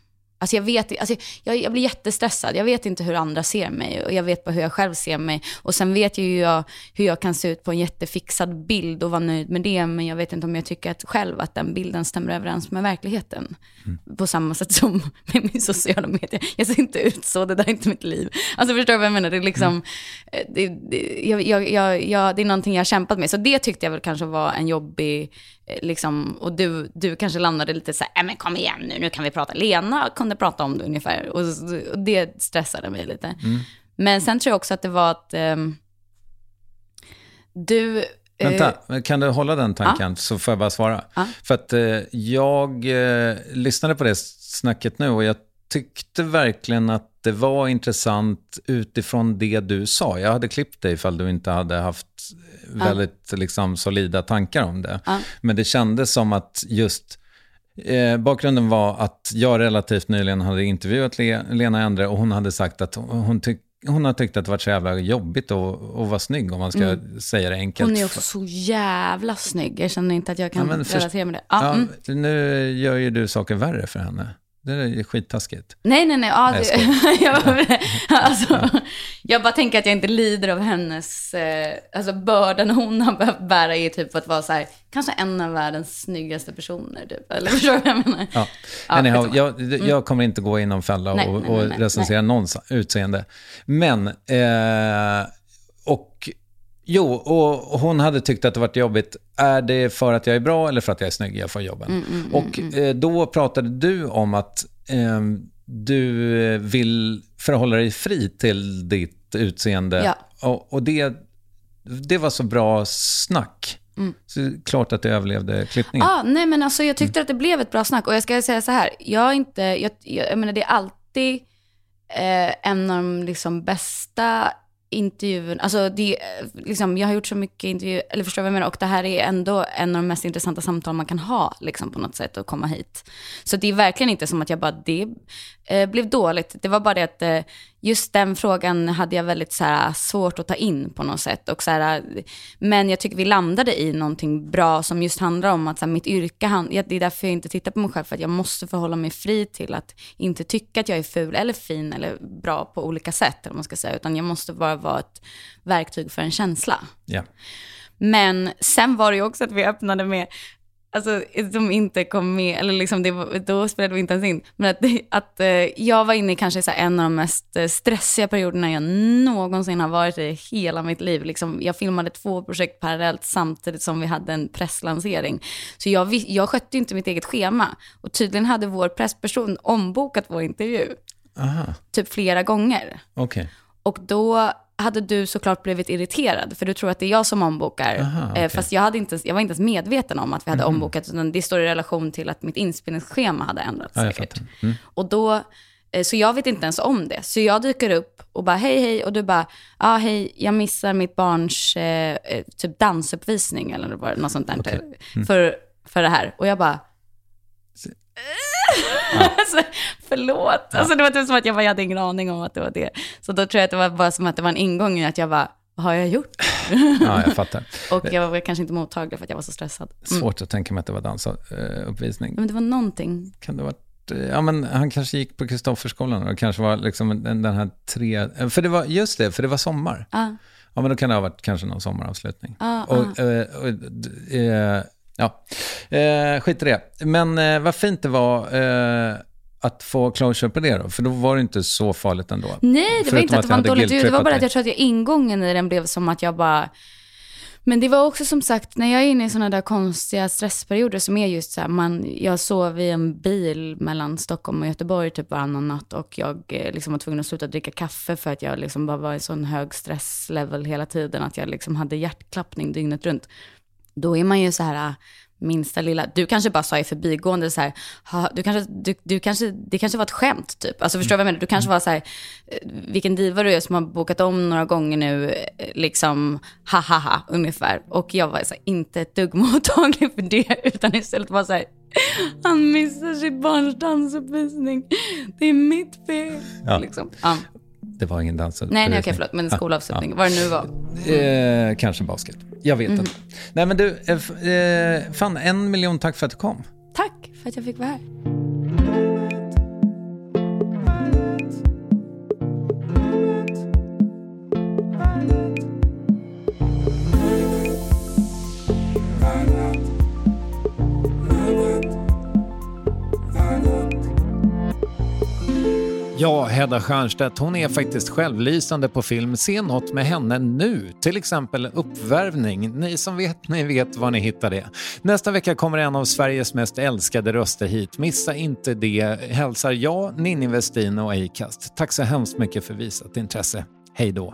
Alltså jag, vet, alltså jag, jag, blir jättestressad. Jag vet inte hur andra ser mig och jag vet bara hur jag själv ser mig. Och sen vet ju jag hur jag kan se ut på en jättefixad bild och vara nöjd med det. Men jag vet inte om jag tycker att själv att den bilden stämmer överens med verkligheten. Mm. På samma sätt som [laughs] med min sociala medier. Jag ser inte ut så, det där är inte mitt liv. Alltså förstår du vad jag menar? Det är liksom, mm. Eh, det, det, jag, jag, jag, det är någonting jag har kämpat med. Så det tyckte jag väl kanske var en jobbig liksom, och du, du kanske landade lite så här, äh, men kom igen nu, nu kan vi prata. Lena kunde prata om det ungefär. Och, och det stressade mig lite. Mm. Men sen tror jag också att det var att um, du... Eh, Vänta, kan du hålla den tanken ja. så får jag bara svara. Ja. För att eh, jag eh, lyssnade på det snacket nu och jag tyckte verkligen att det var intressant utifrån det du sa. Jag hade klippt dig ifall du inte hade haft väldigt ja. liksom, solida tankar om det. Ja. Men det kändes som att just eh, bakgrunden var att jag relativt nyligen hade intervjuat Le Lena Endre och hon hade sagt att hon tyckte hon har tyckt att det varit så jävla jobbigt att, att vara snygg, om man ska mm. säga det enkelt. Hon är också så jävla snygg. Jag känner inte att jag kan ja, relatera med det. Ja, mm. Nu gör ju du saker värre för henne. Det är skittaskigt. Nej, nej, nej. Ja, nej jag, [laughs] alltså, jag bara tänker att jag inte lider av hennes, eh, alltså bördan hon har behövt bära i typ att vara så här, kanske en av världens snyggaste personer. Typ. Eller förstår du vad jag menar? Ja. ja Anyhow, jag, mm. jag kommer inte gå i någon fälla nej, och, nej, och recensera någons utseende. Men, eh, och Jo, och hon hade tyckt att det varit jobbigt. Är det för att jag är bra eller för att jag är snygg jag får jobben? Mm, mm, mm och mm. eh, då pratade du om att eh, du vill förhålla dig fri till ditt utseende. Ja. Och, och det, det var så bra snack. Mm. Så det är klart att du överlevde klippningen. Ah, nej, men alltså, jag tyckte mm. att det blev ett bra snack. Och jag ska säga så här, jag är inte, jag, jag, jag menar det är alltid eh, en av de liksom bästa intervjun, alltså det, eh, liksom, jag har gjort så mycket intervjuer, eller förstår vad jag menar, och det här är ändå en av de mest intressanta samtal man kan ha, liksom på något sätt, att komma hit. Så det är verkligen inte som att jag bara, det eh, blev dåligt. Det var bara det att eh, just den frågan hade jag väldigt så här, svårt att ta in på något sätt. Och, så här, men jag tycker vi landade i någonting bra som just handlar om att så här, mitt yrke, hand, det är därför jag inte tittar på mig själv, för att jag måste förhålla mig fri till att inte tycka att jag är ful eller fin eller bra på olika sätt, eller man ska säga, utan jag måste bara vara ett verktyg för en känsla. Yeah. Men sen var det ju också att vi öppnade med alltså, som inte kom med, eller liksom det, då spelade vi inte ens in. Men att, [laughs] att uh, jag var inne i kanske så en av de mest eh, stressiga perioderna jag någonsin har varit i hela mitt liv. Liksom, jag filmade två projekt parallellt samtidigt som vi hade en presslansering. Så jag, jag skötte inte mitt eget schema. Och tydligen hade vår pressperson ombokat vår intervju. Aha. Typ flera gånger. Okay. Och då hade du såklart blivit irriterad, för du tror att det är jag som ombokar. Aha, okay. Fast jag, hade inte, jag var inte ens medveten om att vi hade mm. ombokat, utan det står i relation till att mitt inspelningsschema hade ändrats ja, säkert. Mm. Och då, eh, så jag vet inte ens om det. Så jag dyker upp och bara hej hej och du bara, ja ah, hej, jag missar mitt barns eh, eh typ dansuppvisning eller något sånt där okay. mm. för, för det här. Och jag bara, Ja. [laughs] alltså, förlåt. Ja. Alltså, det var typ som att jag, bara, jag hade ingen aning om att det var det. Så då tror jag att det var bara som att det var en ingång i att jag bara, vad har jag gjort? ja, jag fattar. [laughs] och jag var kanske inte mottaglig för att jag var så stressad. Mm. Svårt att tänka mig att det var dansuppvisning. Men det var någonting. Kan det vara Ja, men han kanske gick på Kristofferskolan och kanske var liksom den, här tre... För det var, just det, för det var sommar. Ah. Ja, men då kan det ha varit kanske någon sommaravslutning. Ah, och, ah. och, och eh, Ja, eh, skit i det. Men eh, vad fint det var eh, att få closure på det då, för då var det inte så farligt ändå. Nej, det var inte att det var dåligt ljud, det var bara att jag tror att jag ingången i den blev som att jag bara Men det var också som sagt, när jag är inne i sådana där konstiga stressperioder som är just så här, man, jag sov i en bil mellan Stockholm och Göteborg typ varannan natt och jag eh, liksom var tvungen att sluta dricka kaffe för att jag liksom bara var i sån hög stresslevel hela tiden, att jag liksom hade hjärtklappning dygnet runt. Då är man ju så här, minsta lilla, du kanske bara sa i förbigående så här, du kanske, du, du kanske, det kanske var ett skämt typ. Alltså förstår du vad jag menar? Du kanske var så här, eh, vilken diva du är som har bokat om några gånger nu, eh, liksom, ha ha ha, ungefär. Och jag var så här, inte ett dugg [laughs] mottaglig för det, utan istället var så här, han missar sitt barns dansuppvisning. Det är mitt fel. Ja. Liksom. Ja. Det var ingen dans. Nej, nej, okej, förlåt. Men skolavslutning, ja. vad det nu var. Eh, kanske basket. Jag vet mm. inte. Nej, men du, eh, eh, fan, en miljon tack för att du kom. Tack för att jag fick vara här. Ja, Hedda Stiernstedt, hon är faktiskt självlysande på film. Se något med henne nu, till exempel Uppvärvning. Ni som vet, ni vet var ni hittar det. Nästa vecka kommer en av Sveriges mest älskade röster hit. Missa inte det. Hälsar jag, Ninni Westin och Acast. Tack så hemskt mycket för visat intresse. Hej då.